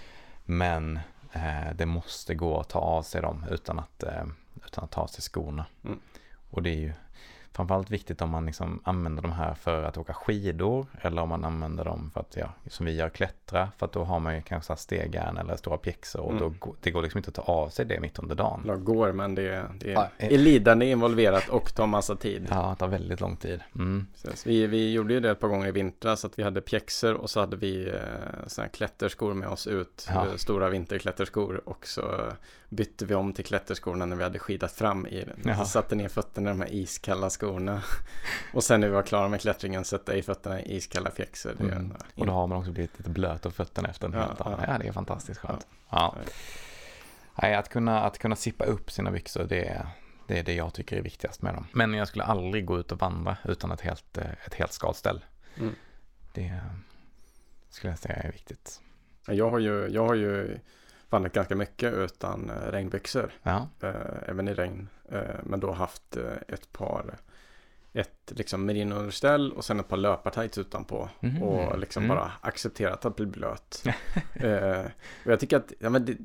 S2: Men eh, det måste gå att ta av sig dem utan att, eh, utan att ta av sig skorna.
S1: Mm.
S2: Och det är ju framförallt viktigt om man liksom använder de här för att åka skidor eller om man använder dem för att, ja, som vi gör, klättra. För att då har man ju kanske stegjärn eller stora pjäxor och
S1: Mm.
S2: då, det går liksom inte att ta av sig det mitt under dagen.
S1: Jag går men det, det
S2: Ja,
S1: är,
S2: eh.
S1: är lidande involverat och tar massa tid.
S2: Ja, det tar väldigt lång tid. Mm.
S1: Vi, vi gjorde ju det ett par gånger i vintras att vi hade pjäxor och så hade vi eh, såna här klätterskor med oss ut.
S2: Ja.
S1: eh, Stora vinterklätterskor och så bytte vi om till klätterskorna när vi hade skidat fram i den.
S2: Jaha.
S1: Så satte ner fötterna i de här iskalla skorna. Och sen när vi var klara med klättringen sätta i fötterna i iskalla är-
S2: Mm. Och då har man också blivit lite blöt av fötterna efter en
S1: Ja,
S2: hel dag.
S1: ja.
S2: Ja, det är fantastiskt skönt. Ja. Nej, att kunna, att kunna sippa upp sina byxor, det är, det är det jag tycker är viktigast med dem. Men jag skulle aldrig gå ut och vandra utan ett helt, ett helt skalställ.
S1: Mm.
S2: Det skulle jag säga är viktigt.
S1: Jag har ju, jag har ju vandrat ganska mycket utan eh, regnbyxor.
S2: Ja,
S1: eh, även i regn. Eh, men då haft eh, ett par, ett liksom merinounderställ och sen ett par löpartights utanpå.
S2: Mhm.
S1: Och liksom
S2: Mm.
S1: bara accepterat att bli blöt. eh, och jag tycker att, ja men det,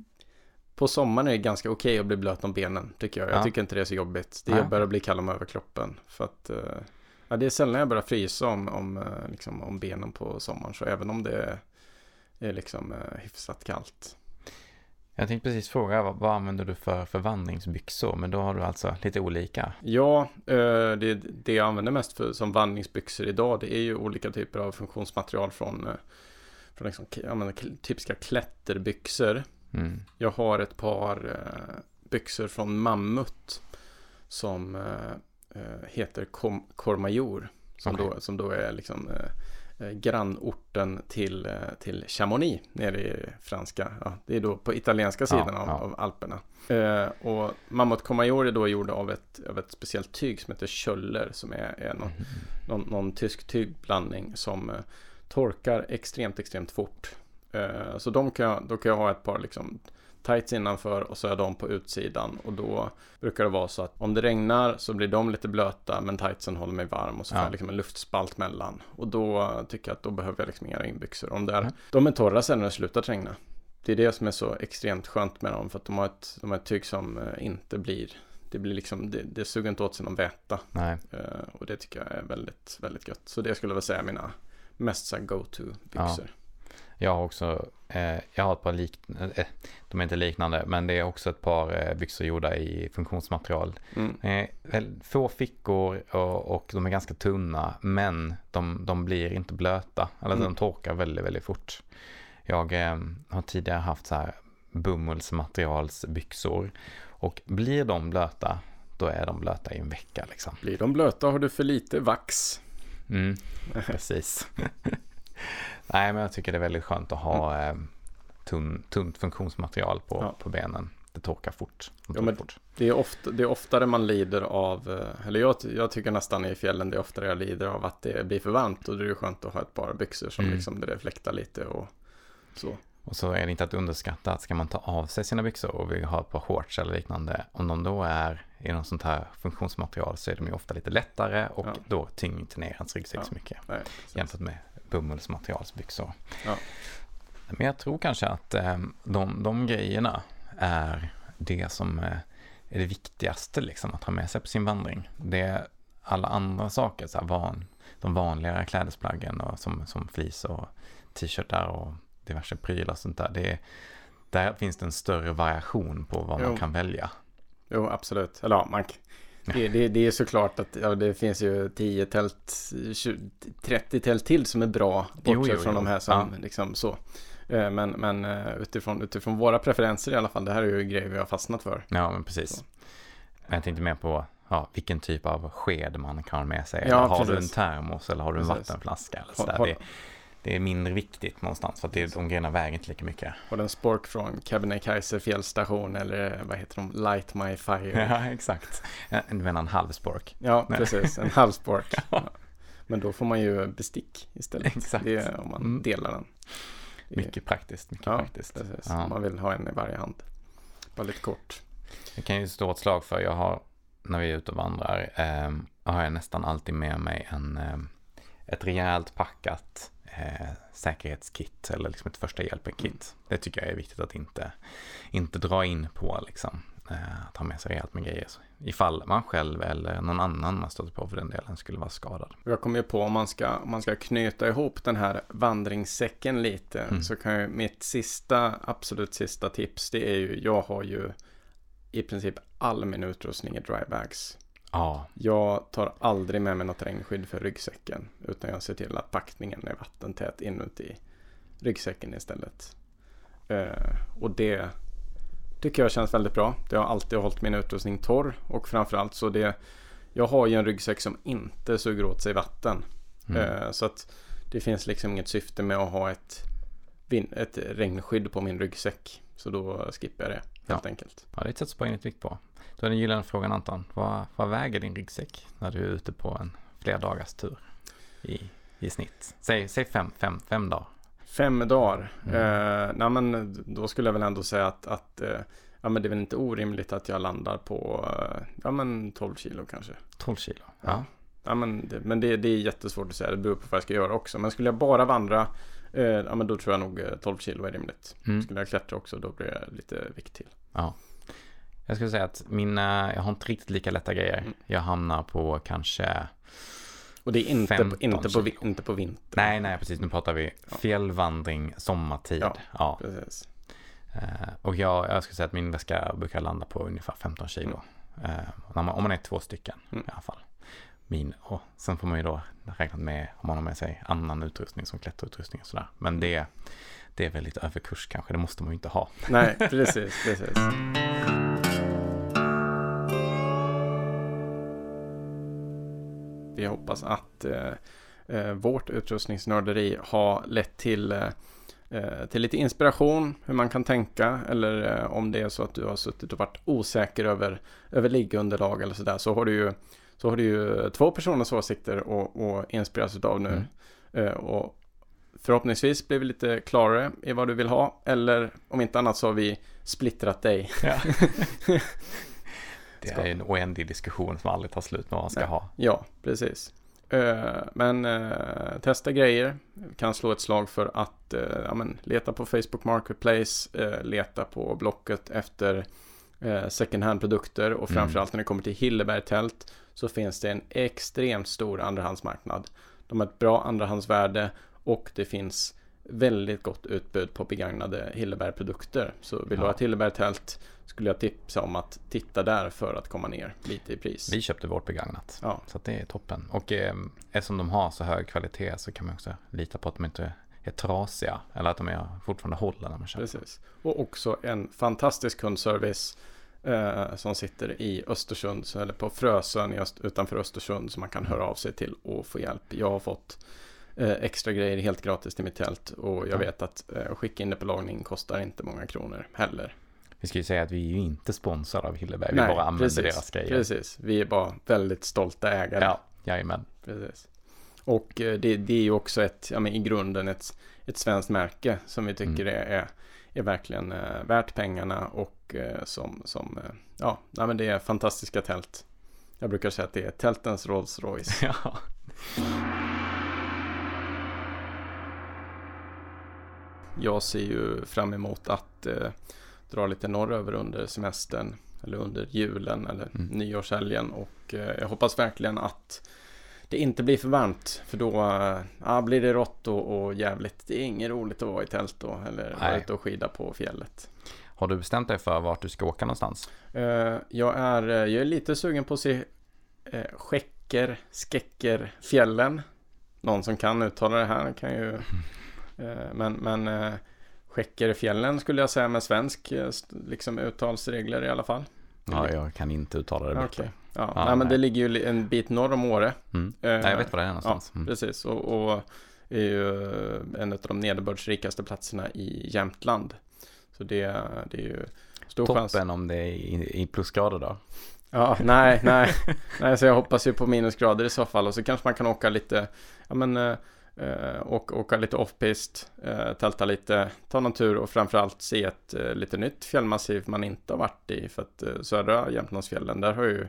S1: på sommaren är det ganska okej att bli blöt om benen, tycker jag. Jag
S2: Ja.
S1: tycker inte det är så jobbigt. Det
S2: Nej.
S1: börjar bli kall om överkroppen. För att, eh, ja det är sällan jag börjar frysa om, om, liksom, om benen på sommaren. Så även om det är, är liksom hyfsat kallt.
S2: Jag tänkte precis fråga vad, vad använder du för, för vandringsbyxor? Men då har du alltså lite olika.
S1: Ja, eh, det, det jag använder mest för, som vandringsbyxor idag det är ju olika typer av funktionsmaterial från, eh, från liksom, menar, typiska klätterbyxor.
S2: Mm.
S1: Jag har ett par eh, byxor från Mammut som heter Kom- Courmayeur. Som,
S2: Okej.
S1: då, som då är liksom grannorten till, eh, till Chamonix nere i franska. Ja, det är då på italienska sidan av,
S2: ja.
S1: av Alperna. Eh, och Mammut Courmayeur är då gjord av ett, av ett speciellt tyg som heter Schöller som är, är någon,
S2: Mhm.
S1: någon, någon tysk tygblandning som eh, torkar extremt, extremt fort. Eh, så de kan jag, då kan jag ha ett par liksom tights innanför och så är de på utsidan och då brukar det vara så att om det regnar så blir de lite blöta men tightsen håller mig varm och så får
S2: Ja.
S1: jag liksom en luftspalt mellan och då tycker jag att då behöver jag liksom inga regnbyxor. Om det är,
S2: Mm.
S1: De är torra sen när det slutar regna. Det är det som är så extremt skönt med dem för att de har ett, de har ett tyg som eh, inte blir det blir liksom, det, det suger inte åt sig någon väta.
S2: Nej,
S1: Eh, och det tycker jag är väldigt, väldigt gött. Så det skulle jag väl säga mina mest go-to byxor.
S2: jag har också, jag har ett par liknande, eh, de är inte liknande, men det är också ett par eh, byxor gjorda i funktionsmaterial.
S1: Mm.
S2: Eh, få fickor och, och de är ganska tunna, men de, de blir inte blöta. Eller
S1: Mm.
S2: de torkar väldigt, väldigt fort. Jag eh, har tidigare haft så här bomullsmaterialsbyxor och blir de blöta, då är de blöta i en vecka liksom.
S1: Blir de blöta har du för lite vax.
S2: Mm, precis. Nej, men jag tycker det är väldigt skönt att ha eh, tunn, tunt funktionsmaterial på,
S1: Ja.
S2: på benen. det torkar fort.
S1: Ja, men
S2: fort.
S1: Det, är ofta, det är oftare man lider av, eh, eller jag, jag tycker nästan i fjällen det är oftare jag lider av att det blir för varmt och då är det skönt att ha ett par byxor som
S2: Mm.
S1: liksom det fläktar lite och så.
S2: Och så är det inte att underskatta att ska man ta av sig sina byxor och vill ha ett par shorts eller liknande, om de då är i något sånt här funktionsmaterial så är de ju ofta lite lättare och
S1: Ja.
S2: då tynger inte ner hans ryggsäck
S1: Ja.
S2: så mycket
S1: Nej,
S2: jämfört med bomullsmaterialsbyxor.
S1: Ja.
S2: Men jag tror kanske att eh, de, de grejerna är det som eh, är det viktigaste liksom, att ha med sig på sin vandring. Det är alla andra saker, så van, de vanligare klädesplaggen och som, som fleece och t-shirtar och diverse prylar och sånt där. Det är, där finns det en större variation på vad man
S1: Jo.
S2: kan välja.
S1: Jo, absolut. Eller ja, man, det, det, det är såklart att ja, det finns ju 10 tält, 20, 30 tält till som är bra. Bortsett från de här som liksom så. Eh, Men, men eh, utifrån, utifrån våra preferenser i alla fall, det här är ju grejer vi har fastnat för.
S2: Ja, men precis.
S1: Så.
S2: Men jag tänkte mer på ja, vilken typ av sked man kan ha med sig.
S1: Ja,
S2: har du en
S1: precis.
S2: termos eller har du en
S1: Precis.
S2: vattenflaska? Eller
S1: Har-
S2: sådär.
S1: har-
S2: Det, är mindre viktigt någonstans för att det, de grejerna väger inte lika mycket.
S1: Har du en spork från Kebnekaise fjällstation eller vad heter de? Light My Fire.
S2: Ja, exakt. Du menar en halv spork?
S1: Ja,
S2: Nej.
S1: precis. En halv spork. Ja. Men då får man ju bestick istället.
S2: Exakt.
S1: Det är om man
S2: Mm.
S1: delar den. Är-
S2: Mycket praktiskt, mycket
S1: Ja,
S2: praktiskt.
S1: Precis.
S2: Ja.
S1: Man vill ha en i varje hand. Bara lite kort.
S2: Jag kan ju stå ett slag för, jag har, när vi är ute och vandrar, eh, har jag nästan alltid med mig en, eh, ett rejält packat eh, säkerhetskit eller liksom ett första hjälpen-kit. Det tycker jag är viktigt att inte, inte dra in på liksom. Eh, att ha med sig rejält med grejer. Ifall man själv eller någon annan man stöter på för den delen skulle vara skadad.
S1: Jag kommer ju på om man ska, om man ska knyta ihop den här vandringssäcken lite.
S2: Mm.
S1: Så kan ju mitt sista, absolut sista tips. Det är ju, jag har ju i princip all min utrustning i drybags.
S2: Ja,
S1: Jag tar aldrig med mig något regnskydd för ryggsäcken. Utan jag ser till att packningen är vattentät inuti ryggsäcken istället. Eh, och det tycker jag känns väldigt bra. Det har alltid hållit min utrustning torr. Och framförallt så det jag har ju en ryggsäck som inte suger åt sig vatten.
S2: mm.
S1: Eh, så att det finns liksom inget syfte med att ha ett, ett regnskydd på min ryggsäck. Så då skippar jag det helt enkelt.
S2: ja det är ett sätt att spara in lite vikt på. Är den gyllene frågan Anton, vad, vad väger din ryggsäck när du är ute på en flerdagars tur i, i snitt? Säg, säg fem, fem, fem dagar.
S1: Fem dagar.
S2: Mm.
S1: Eh, nej men då skulle jag väl ändå säga att, att eh, ja, men det är väl inte orimligt att jag landar på eh, ja, men 12 kilo kanske.
S2: 12 kilo.
S1: Ja.
S2: Ja.
S1: Ja, men det, men det, det är jättesvårt att säga. Det beror på vad jag ska göra också. Men skulle jag bara vandra eh, ja, men då tror jag nog eh, 12 kilo är rimligt.
S2: Mm.
S1: Skulle jag klättra också då blir det lite vikt till.
S2: Jag skulle säga att mina, jag har inte riktigt lika lätta grejer.
S1: Mm.
S2: Jag hamnar på kanske,
S1: Och det är inte, på,
S2: 15
S1: inte, på, vi-
S2: kilo.
S1: inte på vinter.
S2: nej nej precis, nu pratar vi fjällvandring sommartid.
S1: Ja.
S2: Ja.
S1: Precis.
S2: Eh, och jag, jag skulle säga att min väska brukar landa på ungefär 15 kilo. Eh, när man, om man är två stycken
S1: Mm.
S2: i alla fall. Min, och sen får man ju då räkna med om man har med sig annan utrustning som klätterutrustning och sådär. Men det, det är väl lite överkurs kanske, det måste man ju inte ha.
S1: Nej, precis, precis. Vi hoppas att eh, eh, vårt utrustningsnörderi har lett till, eh, eh, till lite inspiration hur man kan tänka eller eh, om det är så att du har suttit och varit osäker över, över liggunderlag eller sådär så har du ju så har du ju två personers åsikter att inspireras av nu.
S2: Mm.
S1: Eh, och förhoppningsvis blir vi lite klarare i vad du vill ha. Eller om inte annat så har vi splittrat dig.
S2: Ja. det är en oändlig diskussion som aldrig tar slut med vad man ska
S1: Nej.
S2: ha.
S1: Ja, precis. Eh, men eh, testa grejer. Kan slå ett slag för att eh, ja, men, leta på Facebook Marketplace. eh, leta på Blocket efter eh, second hand-produkter. Och
S2: Mm.
S1: framförallt när det kommer till Hilleberg-tält så finns det en extremt stor andrahandsmarknad. De har ett bra andrahandsvärde och det finns väldigt gott utbud på begagnade Hilleberg-produkter. Så vill du ha ett Hilleberg-tält skulle jag tipsa om att titta där för att komma ner lite i pris.
S2: Vi köpte vårt begagnat.
S1: Ja,
S2: Så det är toppen. Och eh, eftersom de har så hög kvalitet så kan man också lita på att de inte är trasiga. Eller att de är fortfarande håller när man köper.
S1: precis. Och också en fantastisk kundservice eh, som sitter i Östersund, eller på Frösön utanför Östersund som man kan höra av sig till och få hjälp. Jag har fått extra grejer helt gratis till mitt tält och jag
S2: Ja.
S1: vet att eh, skicka in det på lagning kostar inte många kronor heller.
S2: Vi ska ju säga att vi är ju inte sponsrade av Hilleberg, vi bara använder
S1: precis,
S2: deras grejer.
S1: Precis, vi är bara väldigt stolta ägare.
S2: Ja, jajamän.
S1: Precis. Och eh, det, det är ju också ett, ja men i grunden ett, ett svenskt märke som vi tycker
S2: Mm.
S1: är, är, är verkligen eh, värt pengarna och eh, som, som eh, ja, nej, men det är fantastiska tält. Jag brukar säga att det är tältens Rolls Royce.
S2: Ja.
S1: Jag ser ju fram emot att eh, dra lite norröver under semestern eller under julen eller
S2: Mm.
S1: nyårshelgen och eh, jag hoppas verkligen att det inte blir för varmt för då ja, blir det rått och, och jävligt. Det är inget roligt att vara i tält då eller vara ute och skida på fjället.
S2: Har du bestämt dig för vart du ska åka någonstans?
S1: Eh, jag, är, eh, jag är lite sugen på att se eh, Skäcker, Skäcker, fjällen. Någon som kan uttala det här kan ju men, men eh, Skäckerfjällen skulle jag säga med svensk eh, liksom uttalsregler i alla fall.
S2: Ja, jag kan inte uttala det bättre.
S1: Ja,
S2: Ja,
S1: nej, men det ligger ju en bit norr om Åre.
S2: Mm.
S1: Eh,
S2: Nej, jag vet var det är någonstans.
S1: Ja,
S2: Mm.
S1: precis. Och, och är ju en av de nederbördsrikaste platserna i Jämtland. Så det, det är ju stor chans.
S2: Toppen om det är i, i plusgrader då.
S1: Ja, nej, nej. nej, så jag hoppas ju på minusgrader i så fall. Och så kanske man kan åka lite, ja men, eh, eh, åka, lite off-pist, eh, tälta lite, ta någon tur och framförallt se ett eh, lite nytt fjällmassiv man inte har varit i. För att södra Jämtlandsfjällen, där har ju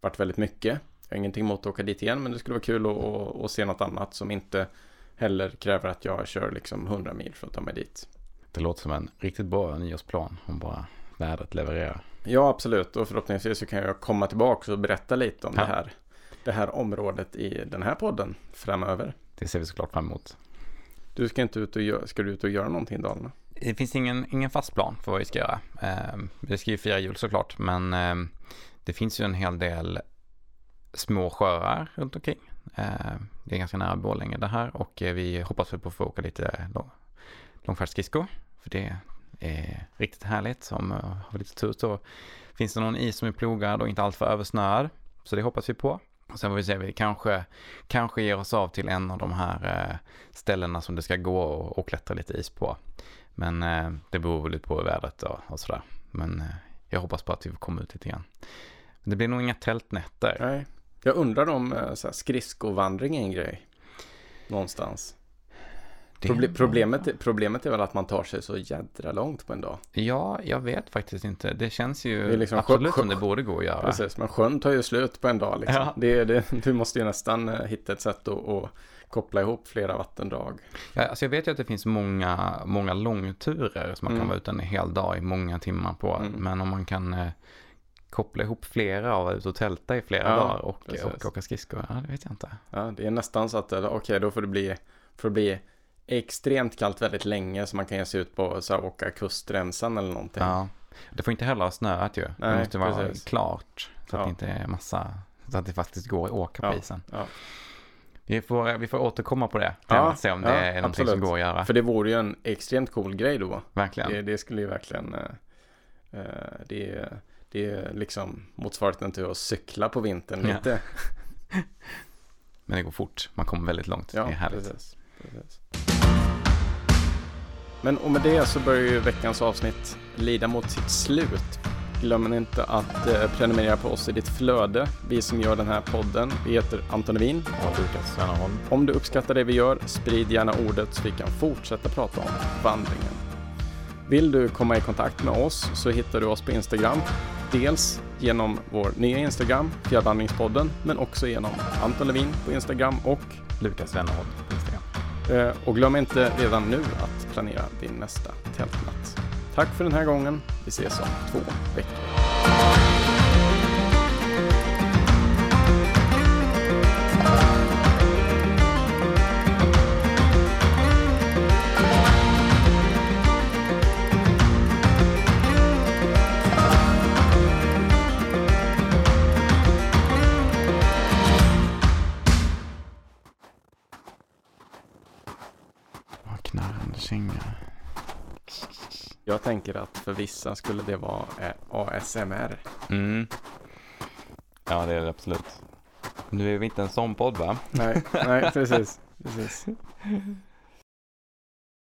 S1: varit väldigt mycket. Jag har ingenting emot att åka dit igen, men det skulle vara kul att se något annat som inte heller kräver att jag kör liksom 100 mil för att ta mig dit.
S2: Det låter som en riktigt bra nyårsplan om bara vädret levererar.
S1: Ja, absolut. Och förhoppningsvis så kan jag komma tillbaka och berätta lite om
S2: Ja.
S1: det, här, det här området i den här podden framöver.
S2: Det ser vi såklart fram emot.
S1: Du ska inte ut och, gö- ska du ut och göra någonting i Dalarna?
S2: Det finns ingen, ingen fast plan för vad vi ska göra. Eh, vi ska ju fira jul såklart, men eh, det finns ju en hel del små sjöar runt omkring. Eh, det är ganska nära Borlänge det här och eh, vi hoppas på att få åka lite lång, långfärdsskridskor. För det är riktigt härligt. Om uh, har lite tur så finns det någon is som är plogad och inte alltför översnöad. Så det hoppas vi på. Och sen får vi se, vi kanske, kanske ger oss av till en av de här eh, ställena som det ska gå och, och klättra lite is på. Men eh, det beror väl lite på vädret och, och sådär. Men eh, jag hoppas på att vi får komma ut lite grann. Men det blir nog inga tältnätter.
S1: Nej. Jag undrar om eh, skridskovandring är en grej. Någonstans. Proble- problemet, problemet är väl att man tar sig så jädra långt på en dag.
S2: Ja, jag vet faktiskt inte. Det känns ju
S1: liksom
S2: absolut
S1: sjö-
S2: som det borde gå att göra.
S1: Precis, men sjön tar ju slut på en dag. Liksom.
S2: Ja.
S1: Det, det, du måste ju nästan eh, hitta ett sätt att, att koppla ihop flera vattendrag.
S2: Ja, alltså jag vet ju att det finns många, många långturer som man kan
S1: Mm.
S2: vara ute en hel dag i många timmar på.
S1: Mm.
S2: Men om man kan eh, koppla ihop flera och vara ute och tälta i flera
S1: Ja,
S2: dagar och,
S1: precis.
S2: och åka skridskor, ja det vet jag inte.
S1: Ja, det är nästan så att, okej, då får det bli, får det bli extremt kallt väldigt länge så man kan ge sig ut på så här, åka kustremsan eller någonting.
S2: Ja. Det får inte heller ha snöat ju. det
S1: Nej,
S2: måste vara
S1: precis.
S2: klart. Så att
S1: Ja.
S2: det inte är massa, så att det faktiskt går att åka på
S1: Ja.
S2: isen.
S1: Ja.
S2: Vi får, vi får återkomma på det.
S1: Ja,
S2: Ja, se om det
S1: ja,
S2: är någonting som
S1: absolut.
S2: går att göra.
S1: För det vore ju en extremt cool grej då.
S2: Verkligen.
S1: Det, det skulle ju verkligen, eh, det, är- det är liksom motsvarigheten till att cykla på vintern lite.
S2: Men det går fort. Man kommer väldigt långt. det är härligt.
S1: precis, precis. Men och med det så börjar ju veckans avsnitt lida mot sitt slut. Glöm inte att eh, prenumerera på oss i ditt flöde. Vi som gör den här podden, vi heter Anton Levin.
S2: Och Lukas Svennerholm.
S1: Om du uppskattar det vi gör, sprid gärna ordet så vi kan fortsätta prata om vandringen. Vill du komma i kontakt med oss så hittar du oss på Instagram. Dels genom vår nya Instagram, Fjällvandringspodden, men också genom Anton Levin på Instagram och
S2: Lukas Svennerholm på Instagram.
S1: Eh, och glöm inte redan nu att planera din nästa tältnatt. Tack för den här gången. Vi ses om två veckor.
S2: Kängor.
S1: Jag tänker att för vissa skulle det vara eh, ASMR.
S2: Mm. Ja, det är det absolut. Nu är vi inte en sån podd va?
S1: Nej, nej precis. precis.